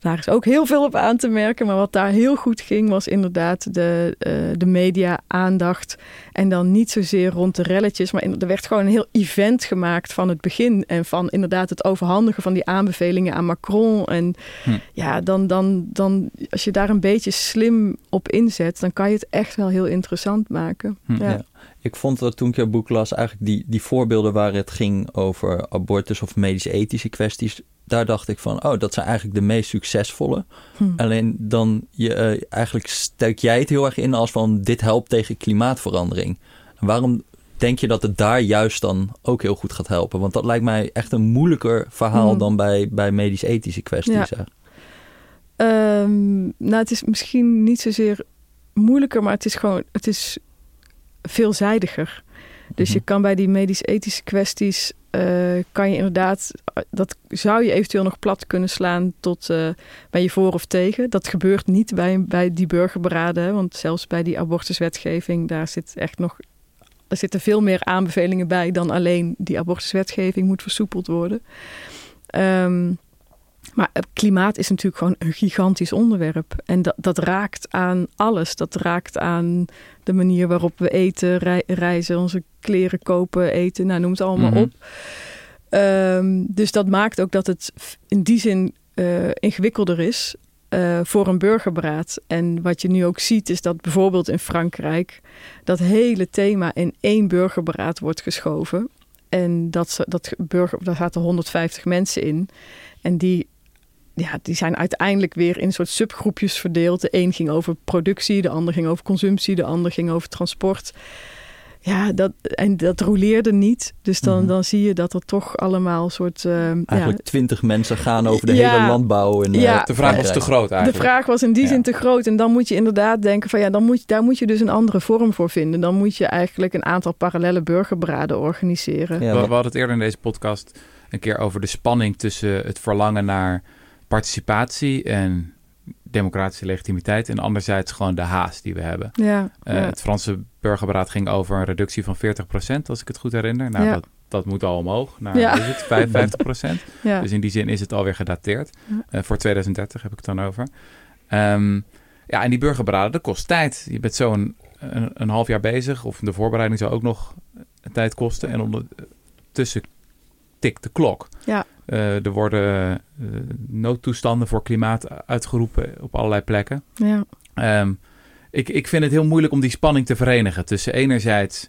daar is ook heel veel op aan te merken. Maar wat daar heel goed ging, was inderdaad de, eh, de media-aandacht. En dan niet zozeer rond de relletjes, maar in- er werd gewoon een heel event gemaakt van het begin. En van inderdaad het overhandigen van die aanbevelingen aan Macron. En Hm. ja, dan, dan, dan, als je daar een beetje slim op inzet, dan kan je het echt wel heel interessant maken. Hm. Ja. Ja. Ik vond dat toen ik jouw boek las, eigenlijk die, die voorbeelden waar het ging over abortus of medisch-ethische kwesties, daar dacht ik van, oh, dat zijn eigenlijk de meest succesvolle. Hm. Alleen dan, je, eh, eigenlijk steek jij het heel erg in als van, dit helpt tegen klimaatverandering. En waarom denk je dat het daar juist dan ook heel goed gaat helpen? Want dat lijkt mij echt een moeilijker verhaal Hm. dan bij, bij medisch-ethische kwesties. Ja. Ehm, nou, het is misschien niet zozeer moeilijker, maar het is gewoon, het is veelzijdiger. Dus je Mhm. kan bij die medisch-ethische kwesties, eh, kan je inderdaad, dat zou je eventueel nog plat kunnen slaan tot eh, ben je voor of tegen. Dat gebeurt niet bij, bij die burgerberaden, want zelfs bij die abortuswetgeving, daar zit echt nog, er zitten veel meer aanbevelingen bij dan alleen die abortuswetgeving moet versoepeld worden. Ehm, maar klimaat is natuurlijk gewoon een gigantisch onderwerp. En dat, dat raakt aan alles. Dat raakt aan de manier waarop we eten, rei- reizen, onze kleren kopen, eten. Nou, noem het allemaal Mhm. op. Ehm, dus dat maakt ook dat het in die zin eh, ingewikkelder is eh, voor een burgerberaad. En wat je nu ook ziet is dat bijvoorbeeld in Frankrijk dat hele thema in één burgerberaad wordt geschoven. En dat, ze- dat burger, daar zaten 150 mensen in. En die, ja, die zijn uiteindelijk weer in een soort subgroepjes verdeeld. De een ging over productie, de ander ging over consumptie, de ander ging over transport. Ja, dat, en dat roleerde niet. Dus dan, Mhm. dan zie je dat er toch allemaal soort... eh, Eigenlijk ja, twintig mensen gaan over de Ja. hele landbouw. In, eh. De vraag was te groot de eigenlijk. vraag was in die Ja. zin te groot. En dan moet je inderdaad denken van ja, dan moet, je- daar moet je dus een andere vorm voor vinden. Dan moet je eigenlijk een aantal parallele burgerbraden organiseren. Ja, we, maar- we hadden het eerder in deze podcast een keer over de spanning tussen het verlangen naar participatie en democratische legitimiteit. En anderzijds gewoon de haast die we hebben. Ja, Eh, ja. Het Franse burgerberaad ging over een reductie van 40%, als ik het goed herinner. Nou, Ja. dat, dat moet al omhoog naar Ja. wat is het, 55%. ja. Dus in die zin is het alweer gedateerd. Ja. Eh, voor 2030 heb ik het dan over. Ehm, ja, en die burgerberaden, dat kost tijd. Je bent zo'n een, een half jaar bezig. Of de voorbereiding zou ook nog tijd kosten. En ondertussen tikt de klok. Ja. Eh, er worden eh, noodtoestanden voor klimaat uitgeroepen op allerlei plekken. ja. Ehm, ik, ik vind het heel moeilijk om die spanning te verenigen. Tussen enerzijds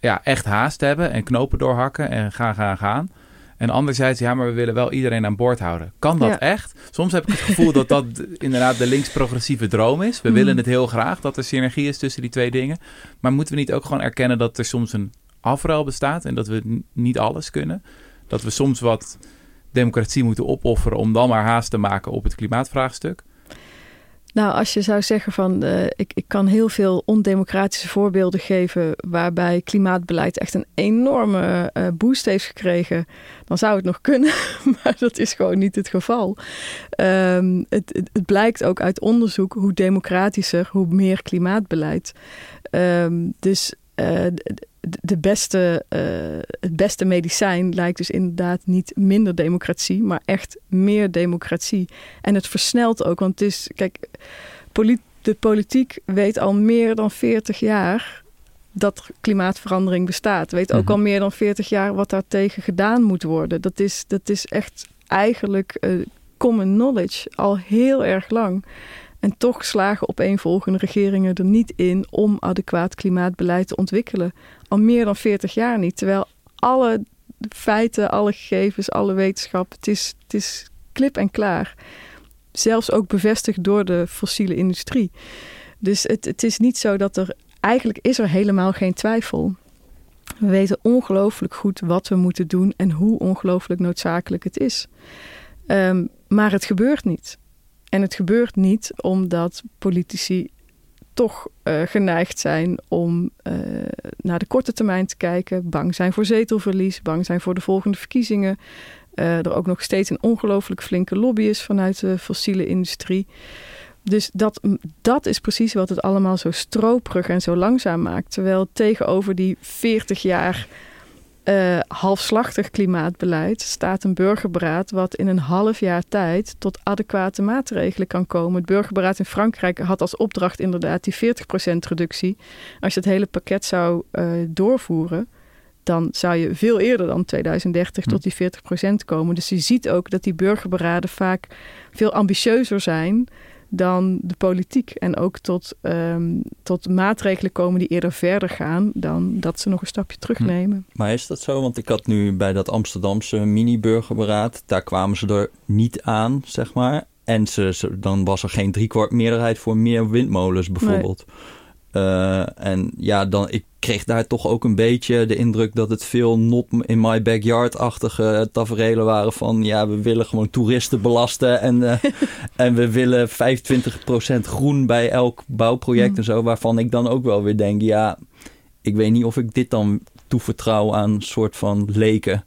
ja, echt haast hebben en knopen doorhakken en gaan, gaan, gaan. En anderzijds, ja, maar we willen wel iedereen aan boord houden. Kan dat Ja. echt? Soms heb ik het gevoel dat dat inderdaad de links-progressieve droom is. We Mhm. willen het heel graag, dat er synergie is tussen die twee dingen. Maar moeten we niet ook gewoon erkennen dat er soms een afruil bestaat en dat we niet alles kunnen? Dat we soms wat democratie moeten opofferen om dan maar haast te maken op het klimaatvraagstuk? Nou, als je zou zeggen van eh, ik, ik kan heel veel ondemocratische voorbeelden geven waarbij klimaatbeleid echt een enorme eh, boost heeft gekregen, dan zou het nog kunnen, maar dat is gewoon niet het geval. Ehm, het, het, blijkt ook uit onderzoek hoe democratischer, hoe meer klimaatbeleid. Ehm, dus de- de beste, eh, het beste medicijn lijkt dus inderdaad niet minder democratie, maar echt meer democratie. En het versnelt ook, want het is, kijk, de politiek weet al meer dan 40 jaar dat klimaatverandering bestaat. Weet ook Mhm. al meer dan 40 jaar wat daartegen gedaan moet worden. Dat is, dat is echt eigenlijk eh, common knowledge al heel erg lang. En toch slagen opeenvolgende regeringen er niet in om adequaat klimaatbeleid te ontwikkelen. Al meer dan 40 jaar niet. Terwijl alle feiten, alle gegevens, alle wetenschap, het is, het is klip en klaar. Zelfs ook bevestigd door de fossiele industrie. Dus het, het is niet zo dat er. Eigenlijk is er helemaal geen twijfel. We weten ongelooflijk goed wat we moeten doen en hoe ongelooflijk noodzakelijk het is. Ehm, maar het gebeurt niet. En het gebeurt niet omdat politici toch eh, geneigd zijn om eh, naar de korte termijn te kijken, bang zijn voor zetelverlies, bang zijn voor de volgende verkiezingen. Eh, er ook nog steeds een ongelooflijk flinke lobby is vanuit de fossiele industrie. Dus dat, dat is precies wat het allemaal zo stroperig en zo langzaam maakt. Terwijl tegenover die 40 jaar eh, halfslachtig klimaatbeleid staat een burgerberaad wat in een half jaar tijd tot adequate maatregelen kan komen. Het burgerberaad in Frankrijk had als opdracht inderdaad die 40% reductie. Als je het hele pakket zou eh, doorvoeren, dan zou je veel eerder dan 2030 tot die 40% komen. Dus je ziet ook dat die burgerberaden vaak veel ambitieuzer zijn dan de politiek. En ook tot, ehm, tot maatregelen komen die eerder verder gaan dan dat ze nog een stapje terugnemen. Maar is dat zo? Want ik had nu bij dat Amsterdamse mini-burgerberaad, daar kwamen ze er niet aan, zeg maar. En ze, ze- dan was er geen driekwart meerderheid voor meer windmolens bijvoorbeeld. Eh, en ja, dan, ik kreeg daar toch ook een beetje de indruk dat het veel not in my backyard-achtige tafereelen waren van ja, we willen gewoon toeristen belasten en, eh, en we willen 25% groen bij elk bouwproject Mm. en zo, waarvan ik dan ook wel weer denk, ja, ik weet niet of ik dit dan toevertrouw aan een soort van leken.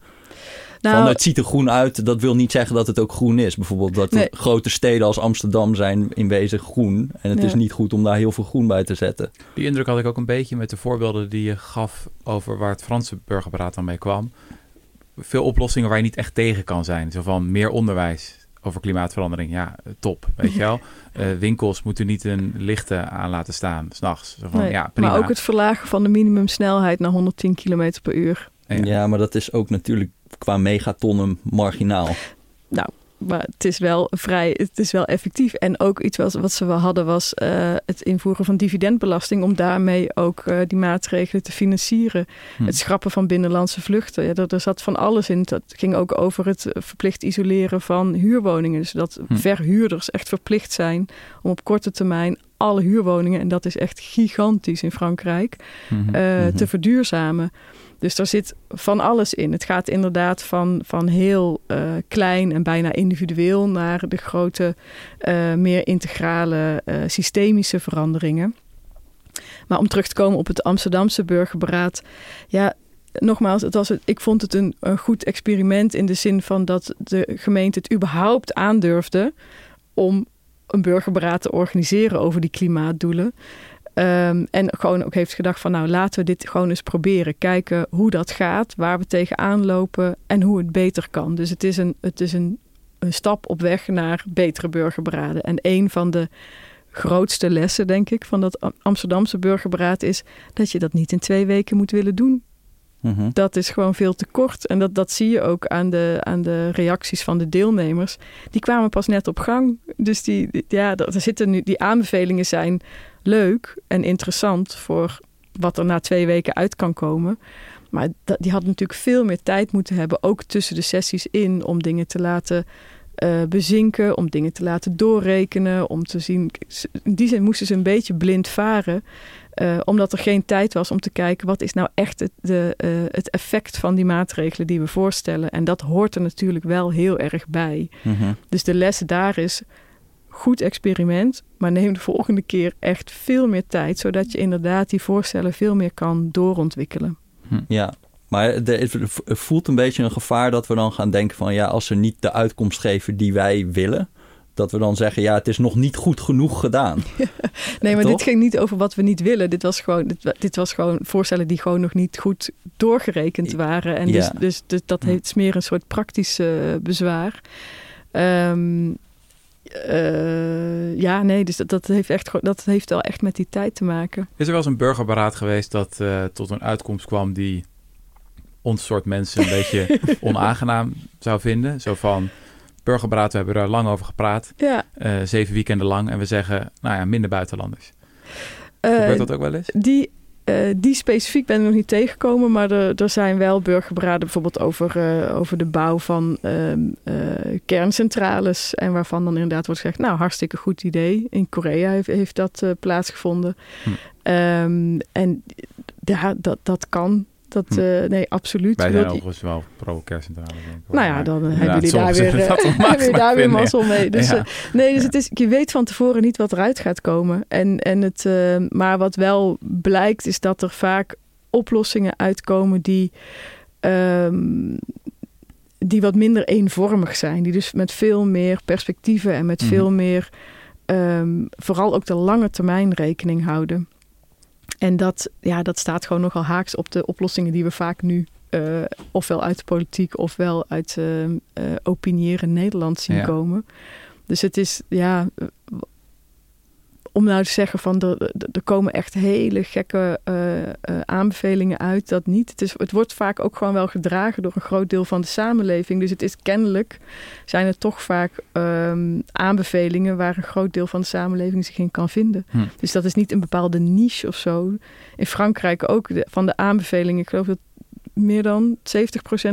Nou, van het ziet er groen uit, dat wil niet zeggen dat het ook groen is. Bijvoorbeeld dat Nee. grote steden als Amsterdam zijn in wezen groen. En het Ja. is niet goed om daar heel veel groen bij te zetten. Die indruk had ik ook een beetje met de voorbeelden die je gaf over waar het Franse burgerberaad dan mee kwam. Veel oplossingen waar je niet echt tegen kan zijn. Zo van meer onderwijs over klimaatverandering. Ja, top, weet je wel. Eh, winkels moeten niet een lichten aan laten staan, s'nachts. Zo van, nee, ja, prima. maar ook het verlagen van de minimumsnelheid naar 110 km per uur. Ja. Ja. maar dat is ook natuurlijk qua megatonnen marginaal. Maar het is wel vrij, het is wel effectief. En ook iets wat, wat ze wel hadden was eh, het invoeren van dividendbelasting. Om daarmee ook eh, die maatregelen te financieren. Hm. Het schrappen van binnenlandse vluchten. Ja, er, er zat van alles in. Dat ging ook over het verplicht isoleren van huurwoningen. Dus dat Hm. verhuurders echt verplicht zijn om op korte termijn alle huurwoningen, en dat is echt gigantisch in Frankrijk, Mhm. eh, Mhm. te verduurzamen. Dus daar zit van alles in. Het gaat inderdaad van, van heel eh, klein en bijna individueel naar de grote, eh, meer integrale eh, systemische veranderingen. Maar om terug te komen op het Amsterdamse burgerberaad. Ja, nogmaals, het was, ik vond het een, een goed experiment in de zin van dat de gemeente het überhaupt aandurfde om een burgerberaad te organiseren over die klimaatdoelen. Ehm, en gewoon ook heeft gedacht van nou laten we dit gewoon eens proberen. Kijken hoe dat gaat, waar we tegenaan lopen en hoe het beter kan. Dus het is een, het is een, een stap op weg naar betere burgerberaden. En een van de grootste lessen, denk ik, van dat Am- Amsterdamse burgerberaad is dat je dat niet in twee weken moet willen doen. Mhm. Dat is gewoon veel te kort. En dat, dat zie je ook aan de, aan de reacties van de deelnemers. Die kwamen pas net op gang. Dus die, ja, er zitten nu, die aanbevelingen zijn leuk en interessant voor wat er na twee weken uit kan komen. Maar die hadden natuurlijk veel meer tijd moeten hebben, ook tussen de sessies in, om dingen te laten eh, bezinken, om dingen te laten doorrekenen, om te zien. In die zin moesten ze een beetje blind varen. Eh, omdat er geen tijd was om te kijken wat is nou echt het, de, eh, het effect van die maatregelen die we voorstellen. En dat hoort er natuurlijk wel heel erg bij. Mhm. Dus de les daar is goed experiment, maar neem de volgende keer echt veel meer tijd, zodat je inderdaad die voorstellen veel meer kan doorontwikkelen. Ja, maar het voelt een beetje een gevaar dat we dan gaan denken van ja, als ze niet de uitkomst geven die wij willen, dat we dan zeggen ja, het is nog niet goed genoeg gedaan. Nee, maar Toch? dit ging niet over wat we niet willen. Dit was gewoon, dit, wa- dit was gewoon voorstellen die gewoon nog niet goed doorgerekend waren. En dus, Ja. dus, dus dat heeft is meer een soort praktisch eh, bezwaar. Ehm, eh, ja, nee, dus dat, dat, heeft echt, dat heeft wel echt met die tijd te maken. Is er wel eens een burgerberaad geweest dat eh, tot een uitkomst kwam die ons soort mensen een beetje onaangenaam zou vinden? Zo van, burgerberaad, we hebben er lang over gepraat, Ja, eh, zeven weekenden lang. En we zeggen, nou ja, minder buitenlanders. eh, Gebeurt dat ook wel eens? Die, eh, die specifiek ben ik nog niet tegengekomen, maar er, er zijn wel burgerberaden bijvoorbeeld over, over de bouw van ehm, eh, kerncentrales. En waarvan dan inderdaad wordt gezegd, nou hartstikke goed idee. In Korea heeft, heeft dat plaatsgevonden. Hm. Ehm, en ja, dat, dat kan. Dat, Hm. eh, nee, absoluut. Wij zijn overigens wel pro-kerncentrale. denk ik. nou ja, dan eh, hebben jullie daar weer, eh, hebben daar weer mazzel mee. Dus, Ja. eh, nee, dus het is, je weet van tevoren niet wat eruit gaat komen. En, en het, eh, maar wat wel blijkt is dat er vaak oplossingen uitkomen die, ehm, die wat minder eenvormig zijn. Die dus met veel meer perspectieven en met Mhm. veel meer, ehm, vooral ook de lange termijn rekening houden. En dat, ja, dat staat gewoon nogal haaks op de oplossingen die we vaak nu eh, ofwel uit de politiek ofwel uit eh, opiniëren Nederland zien Ja. komen. Dus het is, ja, om nou te zeggen van er, komen echt hele gekke eh, eh, aanbevelingen uit, dat niet. Het, is, het wordt vaak ook gewoon wel gedragen door een groot deel van de samenleving. Dus het is kennelijk, zijn er toch vaak ehm, aanbevelingen waar een groot deel van de samenleving zich in kan vinden. Hm. Dus dat is niet een bepaalde niche of zo. In Frankrijk ook de- van de aanbevelingen. Ik geloof dat meer dan 70%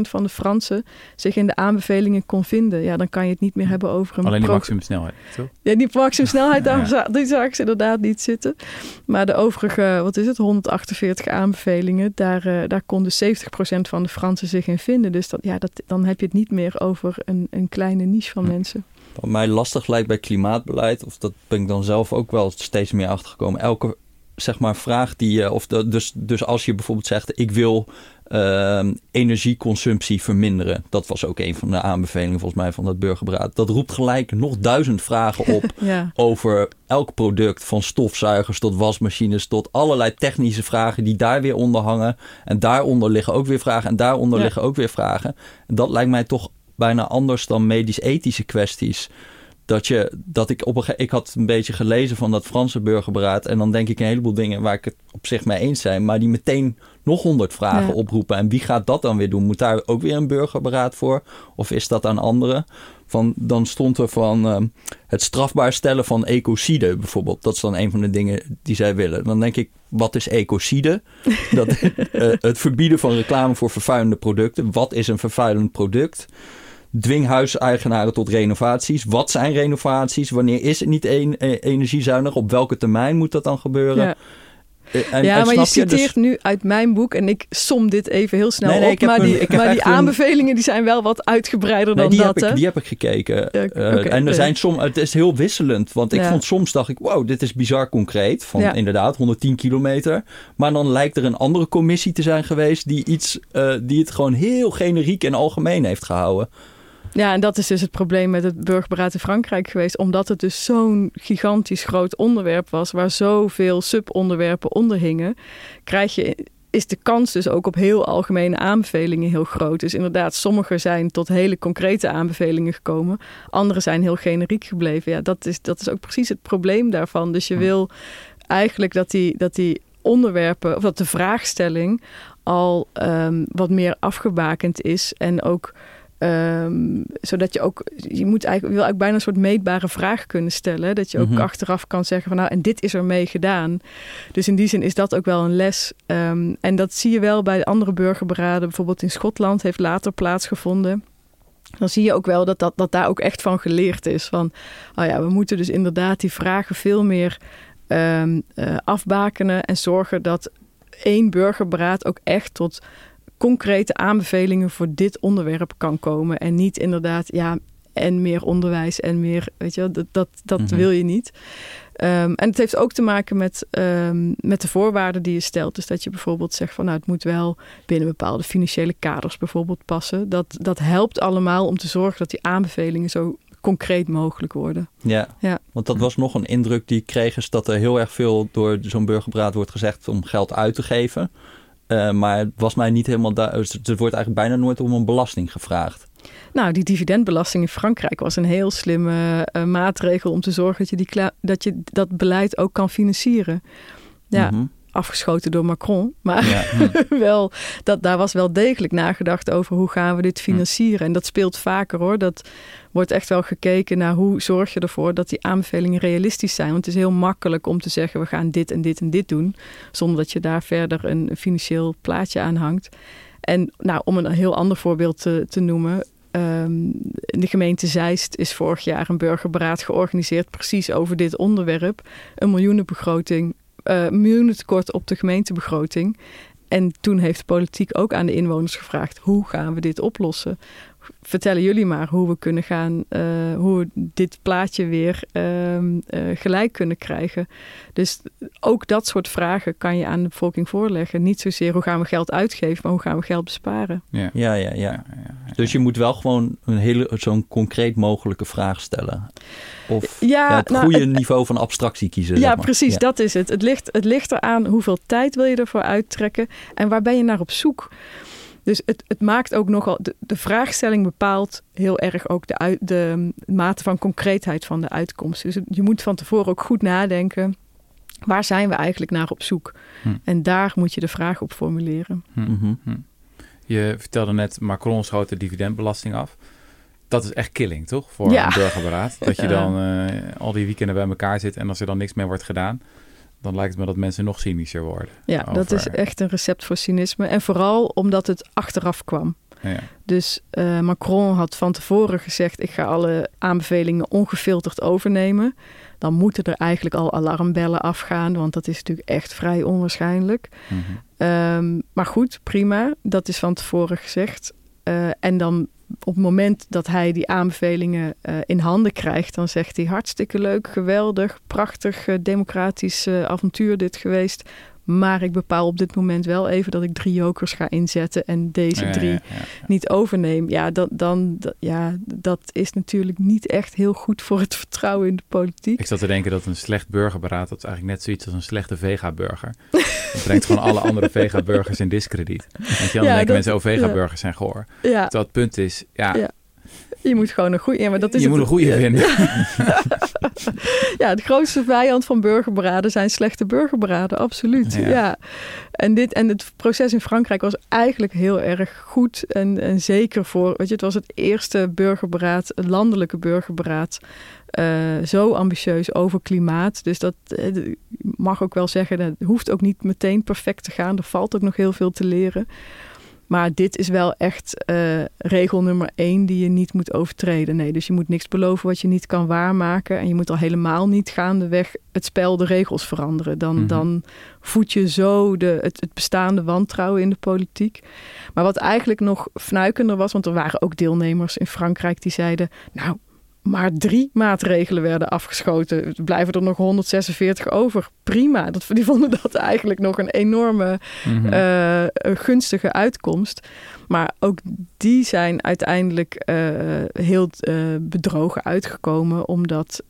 van de Fransen zich in de aanbevelingen kon vinden. Ja, dan kan je het niet meer hebben over een Alleen die maximumsnelheid, toch? ja, die maximumsnelheid, daar Ja. die zag ze inderdaad niet zitten. Maar de overige, wat is het, 148 aanbevelingen, daar, eh, daar kon dus 70% van de Fransen zich in vinden. Dus dat, ja, dat, dan heb je het niet meer over een, een kleine niche van Hm. mensen. Wat mij lastig lijkt bij klimaatbeleid, of dat ben ik dan zelf ook wel steeds meer achtergekomen. Elke zeg maar vraag die je, of de, dus, dus als je bijvoorbeeld zegt, ik wil ehm, energieconsumptie verminderen. Dat was ook een van de aanbevelingen volgens mij van dat burgerberaad. Dat roept gelijk nog duizend vragen op Ja, over elk product, van stofzuigers tot wasmachines, tot allerlei technische vragen die daar weer onder hangen. En daaronder liggen ook weer vragen en daaronder Ja. liggen ook weer vragen. En dat lijkt mij toch bijna anders dan medisch-ethische kwesties. Dat, je, dat ik op een ik had een beetje gelezen van dat Franse burgerberaad. En dan denk ik een heleboel dingen waar ik het op zich mee eens zijn. Maar die meteen nog honderd vragen Ja. oproepen. En wie gaat dat dan weer doen? Moet daar ook weer een burgerberaad voor? Of is dat aan anderen? Van, dan stond er van ehm, het strafbaar stellen van ecocide bijvoorbeeld. Dat is dan een van de dingen die zij willen. Dan denk ik, wat is ecocide? Dat, eh, het verbieden van reclame voor vervuilende producten. Wat is een vervuilend product? Dwing huiseigenaren tot renovaties. Wat zijn renovaties? Wanneer is het niet een, eh, energiezuinig? Op welke termijn moet dat dan gebeuren? Ja. Eh, en- ja, en maar je? Dus- citeert nu uit mijn boek en ik som dit even heel snel Nee, nee, op. maar een- die, maar die aanbevelingen die zijn wel wat uitgebreider Nee, dan die, dat. heb ik, hè? die heb ik gekeken. Ja, Eh, en er zijn soms, het is heel wisselend. Want ik vond soms dacht ik, wow, dit is bizar concreet. Van Ja. inderdaad 110 kilometer. Maar dan lijkt er een andere commissie te zijn geweest die iets, die het gewoon heel generiek en algemeen heeft gehouden. Ja, en dat is dus het probleem met het burgerberaad in Frankrijk geweest. Omdat het dus zo'n gigantisch groot onderwerp was, waar zoveel subonderwerpen onder hingen, krijg je, is de kans dus ook op heel algemene aanbevelingen heel groot. Dus inderdaad, sommige zijn tot hele concrete aanbevelingen gekomen. Andere zijn heel generiek gebleven. Ja, dat is, dat is ook precies het probleem daarvan. Dus je wil eigenlijk dat die, dat die onderwerpen, of dat de vraagstelling al ehm, wat meer afgebakend is. En ook Ehm, zodat je ook, je moet eigenlijk, wil eigenlijk bijna een soort meetbare vraag kunnen stellen. Dat je ook Mhm. achteraf kan zeggen van nou, en dit is er mee gedaan. Dus in die zin is dat ook wel een les. Ehm, en dat zie je wel bij de andere burgerberaden. Bijvoorbeeld in Schotland heeft later plaatsgevonden. Dan zie je ook wel dat, dat, dat daar ook echt van geleerd is. Van, oh ja, we moeten dus inderdaad die vragen veel meer eh, afbakenen. En zorgen dat één burgerberaad ook echt tot concrete aanbevelingen voor dit onderwerp kan komen. En niet inderdaad, ja, en meer onderwijs en meer, weet je, dat, dat, dat Mhm. wil je niet. Ehm, en het heeft ook te maken met, ehm, met de voorwaarden die je stelt. Dus dat je bijvoorbeeld zegt van nou, het moet wel binnen bepaalde financiële kaders bijvoorbeeld passen. Dat, dat helpt allemaal om te zorgen dat die aanbevelingen zo concreet mogelijk worden. Ja. Ja. want dat was nog een indruk die ik kreeg, is dat er heel erg veel door zo'n burgerberaad wordt gezegd om geld uit te geven. Eh, maar het was mij niet helemaal duidelijk. Er wordt eigenlijk bijna nooit om een belasting gevraagd. Nou, die dividendbelasting in Frankrijk was een heel slimme eh, maatregel om te zorgen dat je, die dat je dat beleid ook kan financieren. Ja, Mhm. Afgeschoten door Macron. Maar ja. wel, dat, daar was wel degelijk nagedacht over hoe gaan we dit financieren. En dat speelt vaker hoor. Dat wordt echt wel gekeken naar hoe zorg je ervoor dat die aanbevelingen realistisch zijn. Want het is heel makkelijk om te zeggen we gaan dit en dit en dit doen. Zonder dat je daar verder een financieel plaatje aan hangt. En nou, om een heel ander voorbeeld te, te noemen. ehm, de gemeente Zeist is vorig jaar een burgerberaad georganiseerd precies over dit onderwerp. Een miljoenenbegroting, eh miljoenentekort op de gemeentebegroting. En toen heeft de politiek ook aan de inwoners gevraagd: hoe gaan we dit oplossen? Vertellen jullie maar hoe we kunnen gaan, eh, hoe we dit plaatje weer ehm, eh, gelijk kunnen krijgen. Dus ook dat soort vragen kan je aan de bevolking voorleggen. Niet zozeer hoe gaan we geld uitgeven, maar hoe gaan we geld besparen. Ja. Ja, ja, ja. Ja, ja, ja. Dus je moet wel gewoon een hele, zo'n concreet mogelijke vraag stellen. Of Ja, ja, het nou, goede het- niveau van abstractie kiezen. Ja, zeg maar. precies, Ja. dat is het. Het ligt, het ligt eraan hoeveel tijd wil je ervoor uittrekken en waar ben je naar op zoek. Dus het, het maakt ook nogal, de, de vraagstelling bepaalt heel erg ook de, uit, de mate van concreetheid van de uitkomst. Dus je moet van tevoren ook goed nadenken, waar zijn we eigenlijk naar op zoek? Hm. En daar moet je de vraag op formuleren. Hm. Mhm. Hm. Je vertelde net, Macron schoot de dividendbelasting af. Dat is echt killing, toch? Voor Ja. een burgerberaad. Dat je dan eh, al die weekenden bij elkaar zit en als er dan niks meer wordt gedaan, dan lijkt het me dat mensen nog cynischer worden. Ja, dat is echt een recept voor cynisme. En vooral omdat het achteraf kwam. Ja. Dus eh, Macron had van tevoren gezegd: ik ga alle aanbevelingen ongefilterd overnemen. Dan moeten er eigenlijk al alarmbellen afgaan, want dat is natuurlijk echt vrij onwaarschijnlijk. Mhm. Ehm, maar goed, prima. Dat is van tevoren gezegd. Eh, en dan op het moment dat hij die aanbevelingen eh, in handen krijgt, dan zegt hij hartstikke leuk, geweldig, prachtig, eh, democratisch eh, avontuur dit geweest. Maar ik bepaal op dit moment wel even dat ik drie jokers ga inzetten en deze Ja, drie ja, ja, ja. niet overneem. Ja, dat, dan, dat, ja, dat is natuurlijk niet echt heel goed voor het vertrouwen in de politiek. Ik zat te denken dat een slecht burgerberaad, dat is eigenlijk net zoiets als een slechte vega-burger. Het brengt gewoon alle andere vega-burgers in discrediet. Want je, dan Ja, denken dat- mensen, oh, vega-burgers zijn goor. Ja, het punt is, ja, je moet gewoon een goede. Ja, maar dat is je het- moet een goede vinden. Ja, de grootste vijand van burgerberaden zijn slechte burgerberaden, absoluut. Ja. Ja. En, dit, en het proces in Frankrijk was eigenlijk heel erg goed en, en zeker voor. Weet je, het was het eerste burgerberaad, landelijke burgerberaad. eh, zo ambitieus over klimaat. Dus dat eh, mag ook wel zeggen, dat hoeft ook niet meteen perfect te gaan. Er valt ook nog heel veel te leren. Maar dit is wel echt uh, regel nummer één die je niet moet overtreden. Nee, dus je moet niks beloven wat je niet kan waarmaken. En je moet al helemaal niet gaandeweg het spel, de regels veranderen. Dan, Mhm. dan voed je zo de, het, het bestaande wantrouwen in de politiek. Maar wat eigenlijk nog fnuikender was, want er waren ook deelnemers in Frankrijk die zeiden... nou, maar drie maatregelen werden afgeschoten. Er blijven er nog 146 over. Prima. Dat, die vonden dat eigenlijk nog een enorme Mhm. eh, gunstige uitkomst. Maar ook die zijn uiteindelijk eh, heel eh, bedrogen uitgekomen, omdat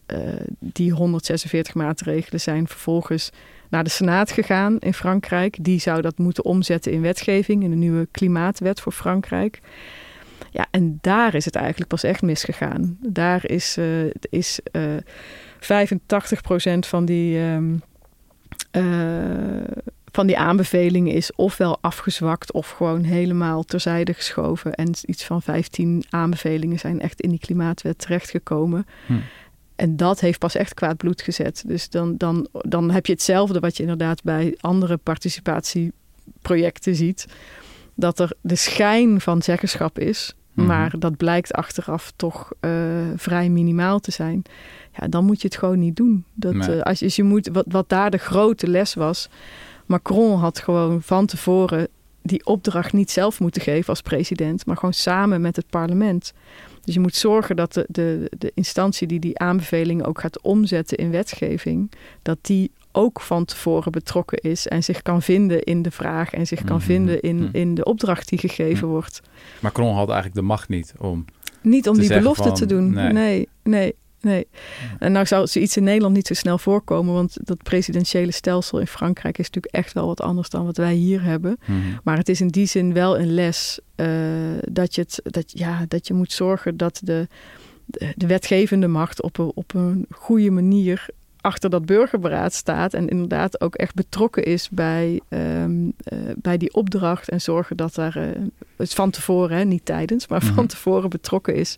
die 146 maatregelen zijn vervolgens naar de Senaat gegaan in Frankrijk. Die zou dat moeten omzetten in wetgeving, in de nieuwe klimaatwet voor Frankrijk. Ja, en daar is het eigenlijk pas echt misgegaan. Daar is, eh, is eh 85% van die, ehm, eh, van die aanbevelingen is ofwel afgezwakt of gewoon helemaal terzijde geschoven. En iets van 15 aanbevelingen zijn echt in die klimaatwet terechtgekomen. Hm. En dat heeft pas echt kwaad bloed gezet. Dus dan, dan, dan heb je hetzelfde wat je inderdaad bij andere participatieprojecten ziet. Dat er de schijn van zeggenschap is. Mhm. Maar dat blijkt achteraf toch eh, vrij minimaal te zijn. Ja, dan moet je het gewoon niet doen. Dat, Nee. eh, als je, je moet, wat, wat daar de grote les was. Macron had gewoon van tevoren die opdracht niet zelf moeten geven als president, maar gewoon samen met het parlement. Dus je moet zorgen dat de, de, de instantie die die aanbevelingen ook gaat omzetten in wetgeving, dat die ook van tevoren betrokken is en zich kan vinden in de vraag en zich kan Mhm. vinden in, Mhm. in de opdracht die gegeven Mhm. wordt. Macron had eigenlijk de macht niet om. Niet om die belofte van, te doen. nee. Nee, nee, nee. En nou zou zoiets in Nederland niet zo snel voorkomen, want dat presidentiële stelsel in Frankrijk is natuurlijk echt wel wat anders dan wat wij hier hebben. Maar het is in die zin wel een les eh, dat, je het, dat, ja, dat je moet zorgen dat de, de, de wetgevende macht op een, op een goede manier achter dat burgerberaad staat en inderdaad ook echt betrokken is bij, ehm, eh, bij die opdracht en zorgen dat daar het van tevoren, hè, niet tijdens, maar van Mhm. tevoren betrokken is,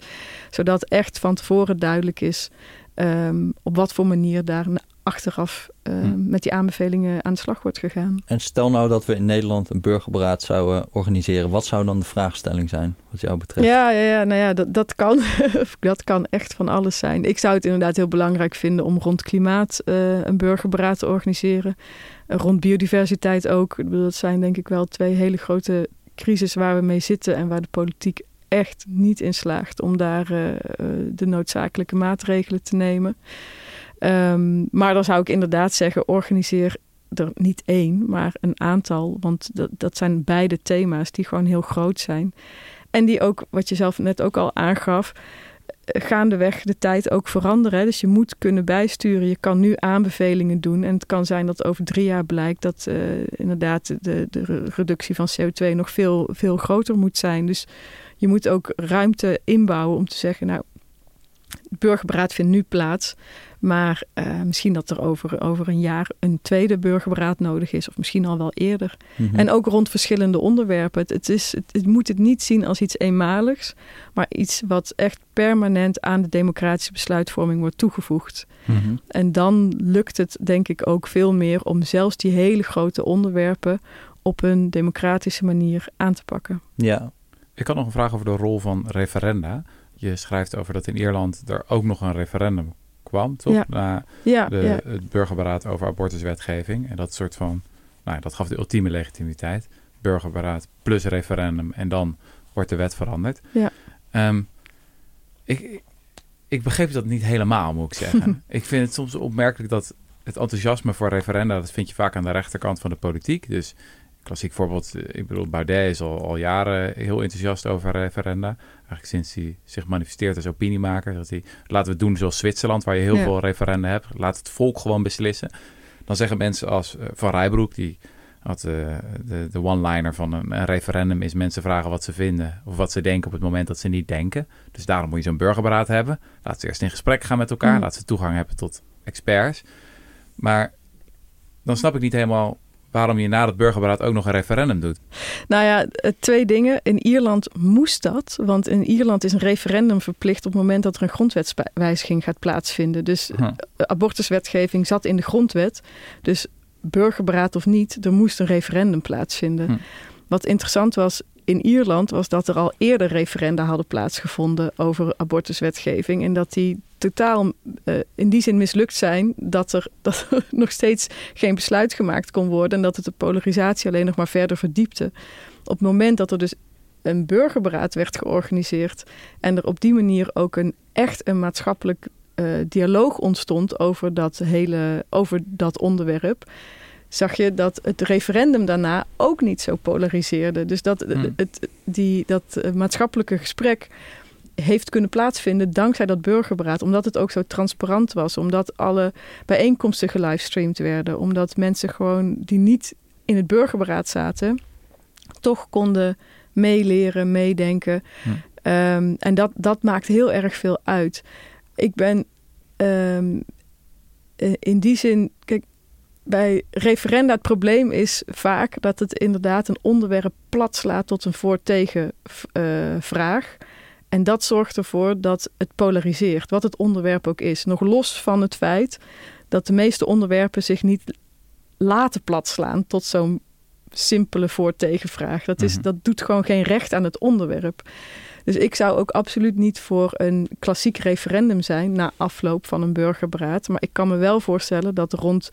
zodat echt van tevoren duidelijk is ehm, op wat voor manier daar na- achteraf ehm, Mhm. met die aanbevelingen aan de slag wordt gegaan. En stel nou dat we in Nederland een burgerberaad zouden organiseren. Wat zou dan de vraagstelling zijn, wat jou betreft? Ja, ja, ja, nou ja, dat, dat, kan, dat kan echt van alles zijn. Ik zou het inderdaad heel belangrijk vinden om rond klimaat eh, een burgerberaad te organiseren. Eh, rond biodiversiteit ook. Ik bedoel, dat zijn denk ik wel twee hele grote crisis waar we mee zitten en waar de politiek echt niet in slaagt om daar eh, eh, de noodzakelijke maatregelen te nemen. Ehm, maar dan zou ik inderdaad zeggen, organiseer er niet één, maar een aantal. Want dat, dat zijn beide thema's die gewoon heel groot zijn. En die ook, wat je zelf net ook al aangaf, eh, gaandeweg de tijd ook veranderen. Dus je moet kunnen bijsturen. Je kan nu aanbevelingen doen. En het kan zijn dat over drie jaar blijkt dat eh, inderdaad de, de re- reductie van CO2 nog veel, veel groter moet zijn. Dus je moet ook ruimte inbouwen om te zeggen, nou, het burgerberaad vindt nu plaats. Maar eh, misschien dat er over, over een jaar een tweede burgerberaad nodig is. Of misschien al wel eerder. Mhm. En ook rond verschillende onderwerpen. Het, het, is, het, het moet het niet zien als iets eenmaligs, maar iets wat echt permanent aan de democratische besluitvorming wordt toegevoegd. Mhm. En dan lukt het denk ik ook veel meer om zelfs die hele grote onderwerpen op een democratische manier aan te pakken. Ja, Ik had nog een vraag over de rol van referenda. Je schrijft over dat in Ierland er ook nog een referendum kwam, toch? Ja. Na Ja, de, ja. het burgerberaad over abortuswetgeving. En dat soort van, nou, ja, dat gaf de ultieme legitimiteit. Burgerberaad plus referendum en dan wordt de wet veranderd. Ja. Ehm, ik, ik begreep dat niet helemaal, moet ik zeggen. ik vind het soms opmerkelijk dat het enthousiasme voor referenda, dat vind je vaak aan de rechterkant van de politiek. Dus klassiek voorbeeld, eh, ik bedoel, Baudet is al, al jaren heel enthousiast over referenda. Eigenlijk sinds hij zich manifesteert als opiniemaker. Dat hij, laten we het doen zoals Zwitserland, waar je heel Ja. veel referenda hebt. Laat het volk gewoon beslissen. Dan zeggen mensen als eh, Van Rijbroek, die had eh, de, de one-liner van een, een referendum is mensen vragen wat ze vinden of wat ze denken op het moment dat ze niet denken. Dus daarom moet je zo'n burgerberaad hebben. Laat ze eerst in gesprek gaan met elkaar. Mm. Laat ze toegang hebben tot experts. Maar dan snap ik niet helemaal waarom je na het burgerberaad ook nog een referendum doet. Nou ja, eh, twee dingen. In Ierland moest dat, want in Ierland is een referendum verplicht op het moment dat er een grondwetswijziging gaat plaatsvinden. Dus Huh. eh, abortuswetgeving zat in de grondwet. Dus burgerberaad of niet, er moest een referendum plaatsvinden. Hm. Wat interessant was, in Ierland was dat er al eerder referenda hadden plaatsgevonden over abortuswetgeving. En dat die totaal uh, in die zin mislukt zijn dat er, dat nog steeds geen besluit gemaakt kon worden. En dat het de polarisatie alleen nog maar verder verdiepte. Op het moment dat er dus een burgerberaad werd georganiseerd en er op die manier ook een echt een maatschappelijk uh, dialoog ontstond over dat hele over dat onderwerp zag je dat het referendum daarna ook niet zo polariseerde. Dus dat, hmm. het, die, dat eh, maatschappelijke gesprek heeft kunnen plaatsvinden dankzij dat burgerberaad. Omdat het ook zo transparant was. Omdat alle bijeenkomsten gelivestreamd werden. Omdat mensen gewoon die niet in het burgerberaad zaten, toch konden meeleren, meedenken. Hmm. Um, en dat, dat maakt heel erg veel uit. Ik ben um, in die zin, kijk, bij referenda het probleem is vaak dat het inderdaad een onderwerp plat slaat tot een voor-tegen uh, vraag. En dat zorgt ervoor dat het polariseert, wat het onderwerp ook is. Nog los van het feit dat de meeste onderwerpen zich niet laten platslaan tot zo'n simpele voor-tegenvraag. Dat, is, mhm. dat doet gewoon geen recht aan het onderwerp. Dus ik zou ook absoluut niet voor een klassiek referendum zijn na afloop van een burgerberaad. Maar ik kan me wel voorstellen dat rond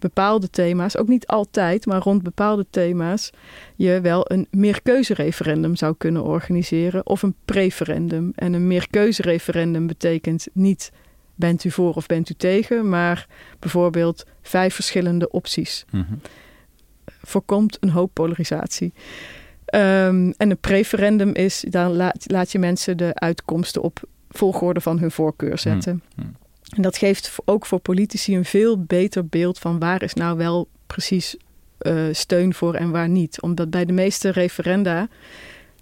bepaalde thema's, ook niet altijd, maar rond bepaalde thema's, je wel een meerkeuzereferendum zou kunnen organiseren of een preferendum. En een meerkeuzereferendum betekent niet bent u voor of bent u tegen, maar bijvoorbeeld vijf verschillende opties. Mm Voorkomt een hoop polarisatie. Um, en een preferendum is, dan laat, laat je mensen de uitkomsten op volgorde van hun voorkeur zetten. Mhm. En dat geeft ook voor politici een veel beter beeld van waar is nou wel precies uh, steun voor en waar niet. Omdat bij de meeste referenda,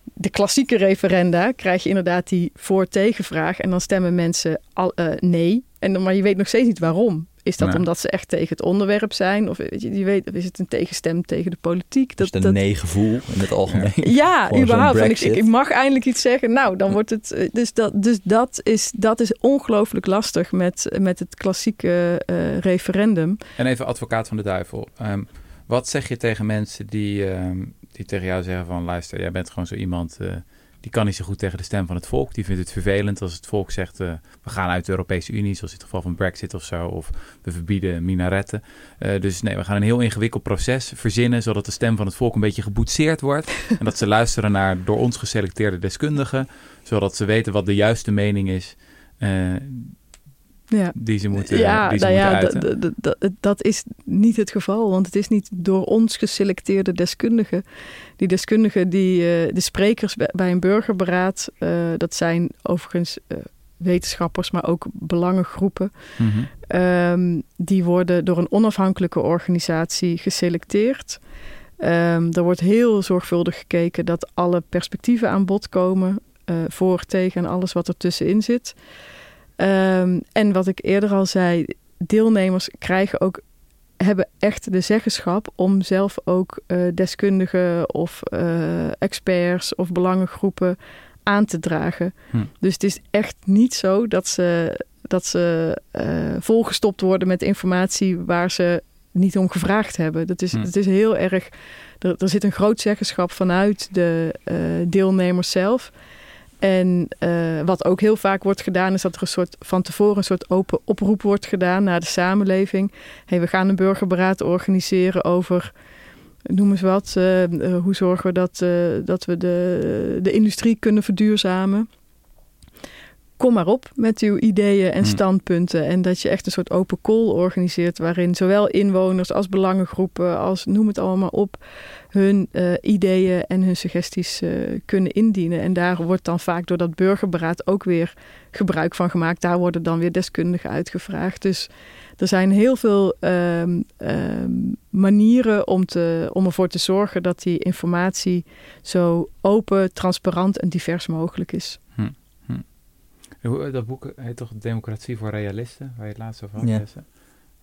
de klassieke referenda, krijg je inderdaad die voor-tegenvraag. En dan stemmen mensen al, uh, nee. En, maar je weet nog steeds niet waarom. Is dat omdat ze echt tegen het onderwerp zijn? Of weet je, je weet, is het een tegenstem tegen de politiek? Dat, is een nee-gevoel in het algemeen. Ja, überhaupt. Ik, ik, mag eindelijk iets zeggen. Nou, dan wordt het. Eh, dus dat, dus dat is, dat is ongelooflijk lastig met, met het klassieke uh, referendum. En even advocaat van de duivel. Um, wat zeg je tegen mensen die, um, die tegen jou zeggen van luister, jij bent gewoon zo iemand. Uh, die kan niet zo goed tegen de stem van het volk. Die vindt het vervelend als het volk zegt: uh, we gaan uit de Europese Unie, zoals in het geval van Brexit of zo, of we verbieden minaretten. Uh, dus nee, we gaan een heel ingewikkeld proces verzinnen, zodat de stem van het volk een beetje geboetseerd wordt. en dat ze luisteren naar door ons geselecteerde deskundigen, zodat ze weten wat de juiste mening is. Uh, ja. die ze moeten, ja, die ze nou moeten ja, Dat is niet het geval, want het is niet door ons geselecteerde deskundigen. Die deskundigen, die, uh, de sprekers bij een burgerberaad, uh, dat zijn overigens uh, wetenschappers, maar ook belangengroepen. Mm -hmm. um, die worden door een onafhankelijke organisatie geselecteerd. Um, er wordt heel zorgvuldig gekeken dat alle perspectieven aan bod komen, voor, tegen en alles wat ertussenin zit. Um, en wat ik eerder al zei, deelnemers krijgen ook, hebben echt de zeggenschap om zelf ook uh, deskundigen of uh, experts of belangengroepen aan te dragen. Hm. Dus het is echt niet zo dat ze, dat ze uh, volgestopt worden met informatie waar ze niet om gevraagd hebben. Dat is, hm. Het is heel erg. Er, er, zit een groot zeggenschap vanuit de deelnemers zelf. En uh, wat ook heel vaak wordt gedaan, is dat er een soort van tevoren een soort open oproep wordt gedaan naar de samenleving. Hey, we gaan een burgerberaad organiseren over, noem eens wat, uh, hoe zorgen we dat, uh, dat we de, de industrie kunnen verduurzamen kom maar op met uw ideeën en hmm. standpunten. En dat je echt een soort open call organiseert, waarin zowel inwoners als belangengroepen, als noem het allemaal op, hun uh, ideeën en hun suggesties uh, kunnen indienen. En daar wordt dan vaak door dat burgerberaad ook weer gebruik van gemaakt. Daar worden dan weer deskundigen uitgevraagd. Dus er zijn heel veel um, um, manieren om, te, om ervoor te zorgen dat die informatie zo open, transparant en divers mogelijk is. Dat boek heet toch Democratie voor Realisten, waar je het laatst over had ja.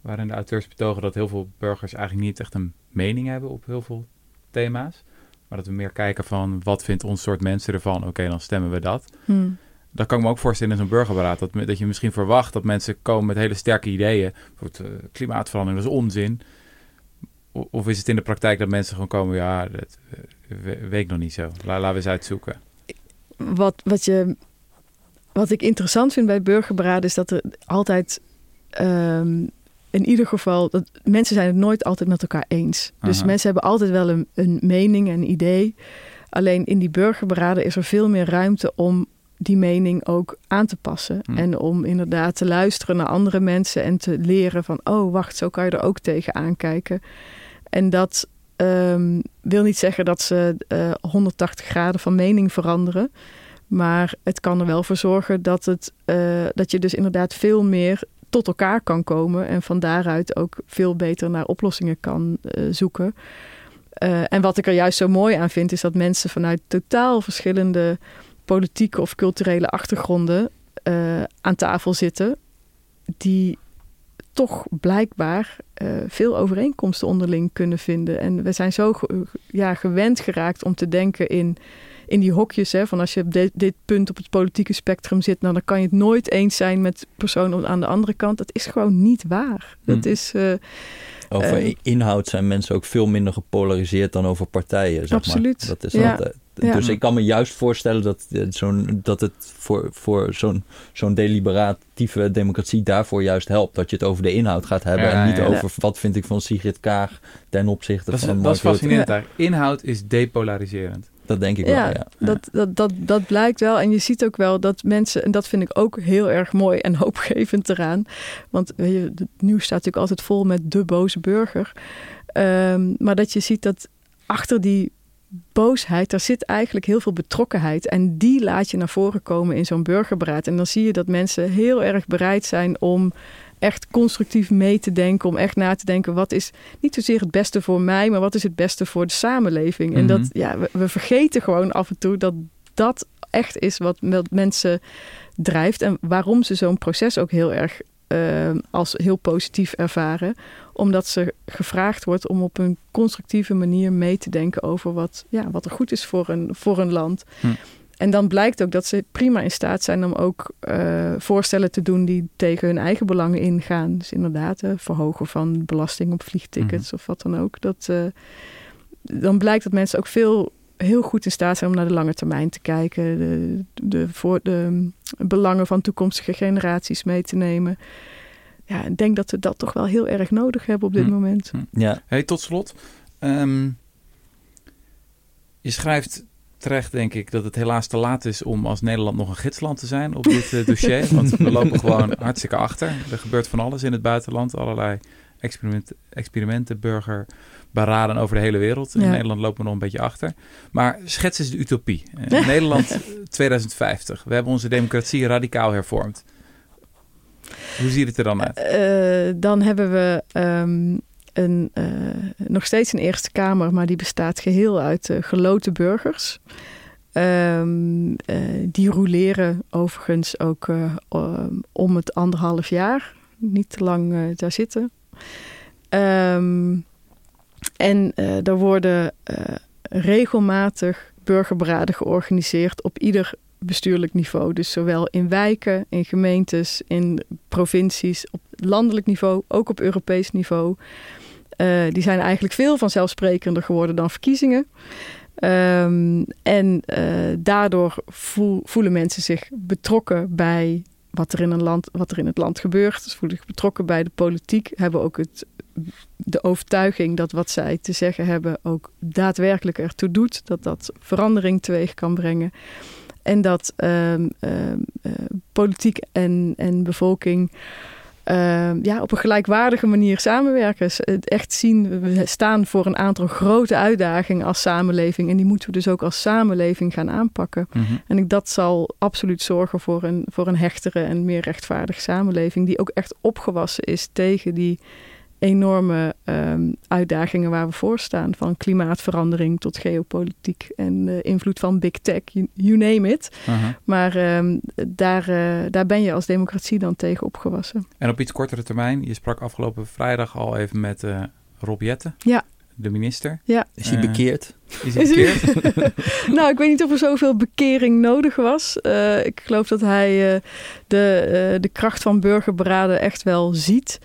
Waarin de auteurs betogen dat heel veel burgers eigenlijk niet echt een mening hebben op heel veel thema's. Maar dat we meer kijken van wat vindt ons soort mensen ervan? Oké, dan stemmen we dat. Hmm. Dat kan ik me ook voorstellen in zo'n burgerberaad. Dat, dat je misschien verwacht dat mensen komen met hele sterke ideeën. Bijvoorbeeld uh, klimaatverandering, dat is onzin. of is het in de praktijk dat mensen gewoon komen, ja, dat uh, weet ik nog niet zo. laten we eens uitzoeken. Wat, wat, je, wat ik interessant vind bij burgerberaden is dat er altijd ehm, in ieder geval, dat, mensen zijn het nooit altijd met elkaar eens. Dus mensen hebben altijd wel een, een mening, een idee. Alleen in die burgerberaden is er veel meer ruimte om die mening ook aan te passen. Hm. En om inderdaad te luisteren naar andere mensen en te leren van, oh wacht, zo kan je er ook tegen aankijken. En dat um, wil niet zeggen dat ze uh, eh, 180 graden van mening veranderen. Maar het kan er wel voor zorgen dat, het, uh, dat je dus inderdaad veel meer tot elkaar kan komen. En van daaruit ook veel beter naar oplossingen kan uh, zoeken. en wat ik er juist zo mooi aan vind, is dat mensen vanuit totaal verschillende politieke of culturele achtergronden uh, aan tafel zitten, die toch blijkbaar veel overeenkomsten onderling kunnen vinden. En we zijn zo ja, gewend geraakt om te denken in, in die hokjes. Hè, van als je op dit, dit punt op het politieke spectrum zit, nou, dan kan je het nooit eens zijn met personen aan de andere kant. Dat is gewoon niet waar. Dat hmm. is. Uh, over inhoud zijn mensen ook veel minder gepolariseerd dan over partijen. Zeg absoluut. Maar. Dat is ja. altijd. Dus ik kan me juist voorstellen dat, eh, zo'n, dat het voor, voor zo'n, zo'n deliberatieve democratie daarvoor juist helpt. Dat je het over de inhoud gaat hebben en niet over wat vind ik van Sigrid Kaag ten opzichte dat is, van Dat is fascinerend daar. Inhoud is depolariserend. Dat denk ik wel, ja. Dat, dat, dat, dat blijkt wel. En je ziet ook wel dat mensen, en dat vind ik ook heel erg mooi en hoopgevend eraan. Want weet je, het nieuws staat natuurlijk altijd vol met de boze burger. Um, maar dat je ziet dat achter die boosheid, daar zit eigenlijk heel veel betrokkenheid. En die laat je naar voren komen in zo'n burgerberaad. En dan zie je dat mensen heel erg bereid zijn om echt constructief mee te denken. Om echt na te denken, wat is niet zozeer het beste voor mij, maar wat is het beste voor de samenleving. En dat, mhm. ja, we, we, vergeten gewoon af en toe dat dat echt is wat mensen drijft. En waarom ze zo'n proces ook heel erg uh, als heel positief ervaren. Omdat ze gevraagd wordt om op een constructieve manier mee te denken over wat, ja, wat er goed is voor een, voor een land. Hm. En dan blijkt ook dat ze prima in staat zijn om ook uh, voorstellen te doen die tegen hun eigen belangen ingaan. Dus inderdaad, uh, verhogen van belasting op vliegtickets hm. of wat dan ook. Dat, uh, dan blijkt dat mensen ook veel heel goed in staat zijn om naar de lange termijn te kijken. De, de, voor, de belangen van toekomstige generaties mee te nemen. Ja, ik denk dat we dat toch wel heel erg nodig hebben op dit hm. moment. Hm. Ja. Hey, tot slot. Ehm, je schrijft terecht, denk ik, dat het helaas te laat is om als Nederland nog een gidsland te zijn op dit uh, dossier. want we lopen gewoon hartstikke achter. Er gebeurt van alles in het buitenland. Allerlei experimenten, experimenten burger, beraden over de hele wereld. In Nederland lopen we nog een beetje achter. Maar schets eens de utopie. Uh, Nederland 2050. We hebben onze democratie radicaal hervormd. Hoe ziet het er dan uit? Uh, dan hebben we um, een, uh, nog steeds een Eerste Kamer, maar die bestaat geheel uit uh, geloten burgers. Um, die roleren overigens ook om het anderhalf jaar. Niet te lang daar zitten. Um, en er worden regelmatig burgerberaden georganiseerd op ieder bestuurlijk niveau. Dus zowel in wijken, in gemeentes, in provincies, op landelijk niveau, ook op Europees niveau. Uh, die zijn eigenlijk veel vanzelfsprekender geworden dan verkiezingen. Um, en daardoor voel, voelen mensen zich betrokken bij wat er in een land, wat er in het land gebeurt. Ze voelen zich betrokken bij de politiek, hebben ook het de overtuiging dat wat zij te zeggen hebben ook daadwerkelijk ertoe doet. Dat dat verandering teweeg kan brengen. En dat um, politiek en, en bevolking uh, ja, op een gelijkwaardige manier samenwerken. Echt zien, we staan voor een aantal grote uitdagingen als samenleving. En die moeten we dus ook als samenleving gaan aanpakken. Mm -hmm. En dat zal absoluut zorgen voor een, voor een hechtere en meer rechtvaardige samenleving. Die ook echt opgewassen is tegen die enorme um, uitdagingen waar we voor staan. Van klimaatverandering tot geopolitiek en uh, invloed van big tech, you, you name it. Uh -huh. Maar um, daar, uh, daar ben je als democratie dan tegen opgewassen. En op iets kortere termijn, je sprak afgelopen vrijdag al even met uh, Rob Jette. Ja. De minister. Ja. Is hij bekeerd? Is hij bekeerd? nou, ik weet niet of er zoveel bekering nodig was. ik geloof dat hij de, de kracht van burgerberaden echt wel ziet.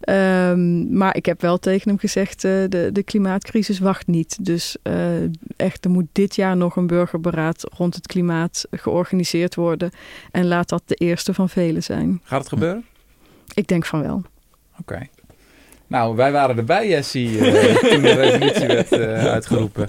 Ehm, maar ik heb wel tegen hem gezegd, uh, de, de klimaatcrisis wacht niet. Dus uh, echt, er moet dit jaar nog een burgerberaad rond het klimaat georganiseerd worden. En laat dat de eerste van vele zijn. Gaat het gebeuren? Ik denk van wel. Oké. Okay. Nou, wij waren erbij, Jessie, uh, toen de revolutie werd uitgeroepen.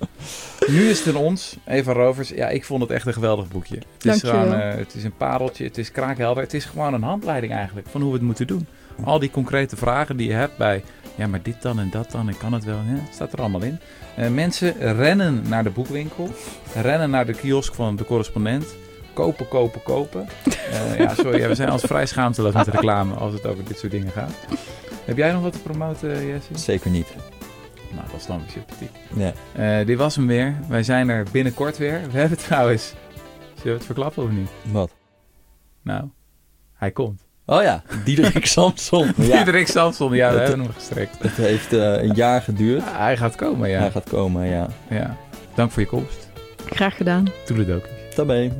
Nu is het aan ons, Eva Rovers. Ja, ik vond het echt een geweldig boekje. Het is, gewoon, het is een pareltje, het is kraakhelder. Het is gewoon een handleiding eigenlijk van hoe we het moeten doen. Al die concrete vragen die je hebt bij, ja, maar dit dan en dat dan, en kan het wel, het staat er allemaal in. Uh, mensen rennen naar de boekwinkel, rennen naar de kiosk van de correspondent. Kopen, kopen, kopen. Uh, ja, sorry, we zijn als vrij schaamteloos met reclame als het over dit soort dingen gaat. Heb jij nog wat te promoten, Jesse? Zeker niet. Nou, dat is dan weer sympathiek. Uh, dit was hem weer. Wij zijn er binnenkort weer. We hebben trouwens... Zullen we het verklappen of niet? Wat? Nou, hij komt. Oh ja, Diederik Samson. Ja. Diederik Samson, ja, we hebben hem gestrekt. Het heeft uh, een jaar geduurd. Ja, hij gaat komen, ja. Hij gaat komen, ja. ja. Dank voor je komst. Graag gedaan. Toedeledokie. Tabé.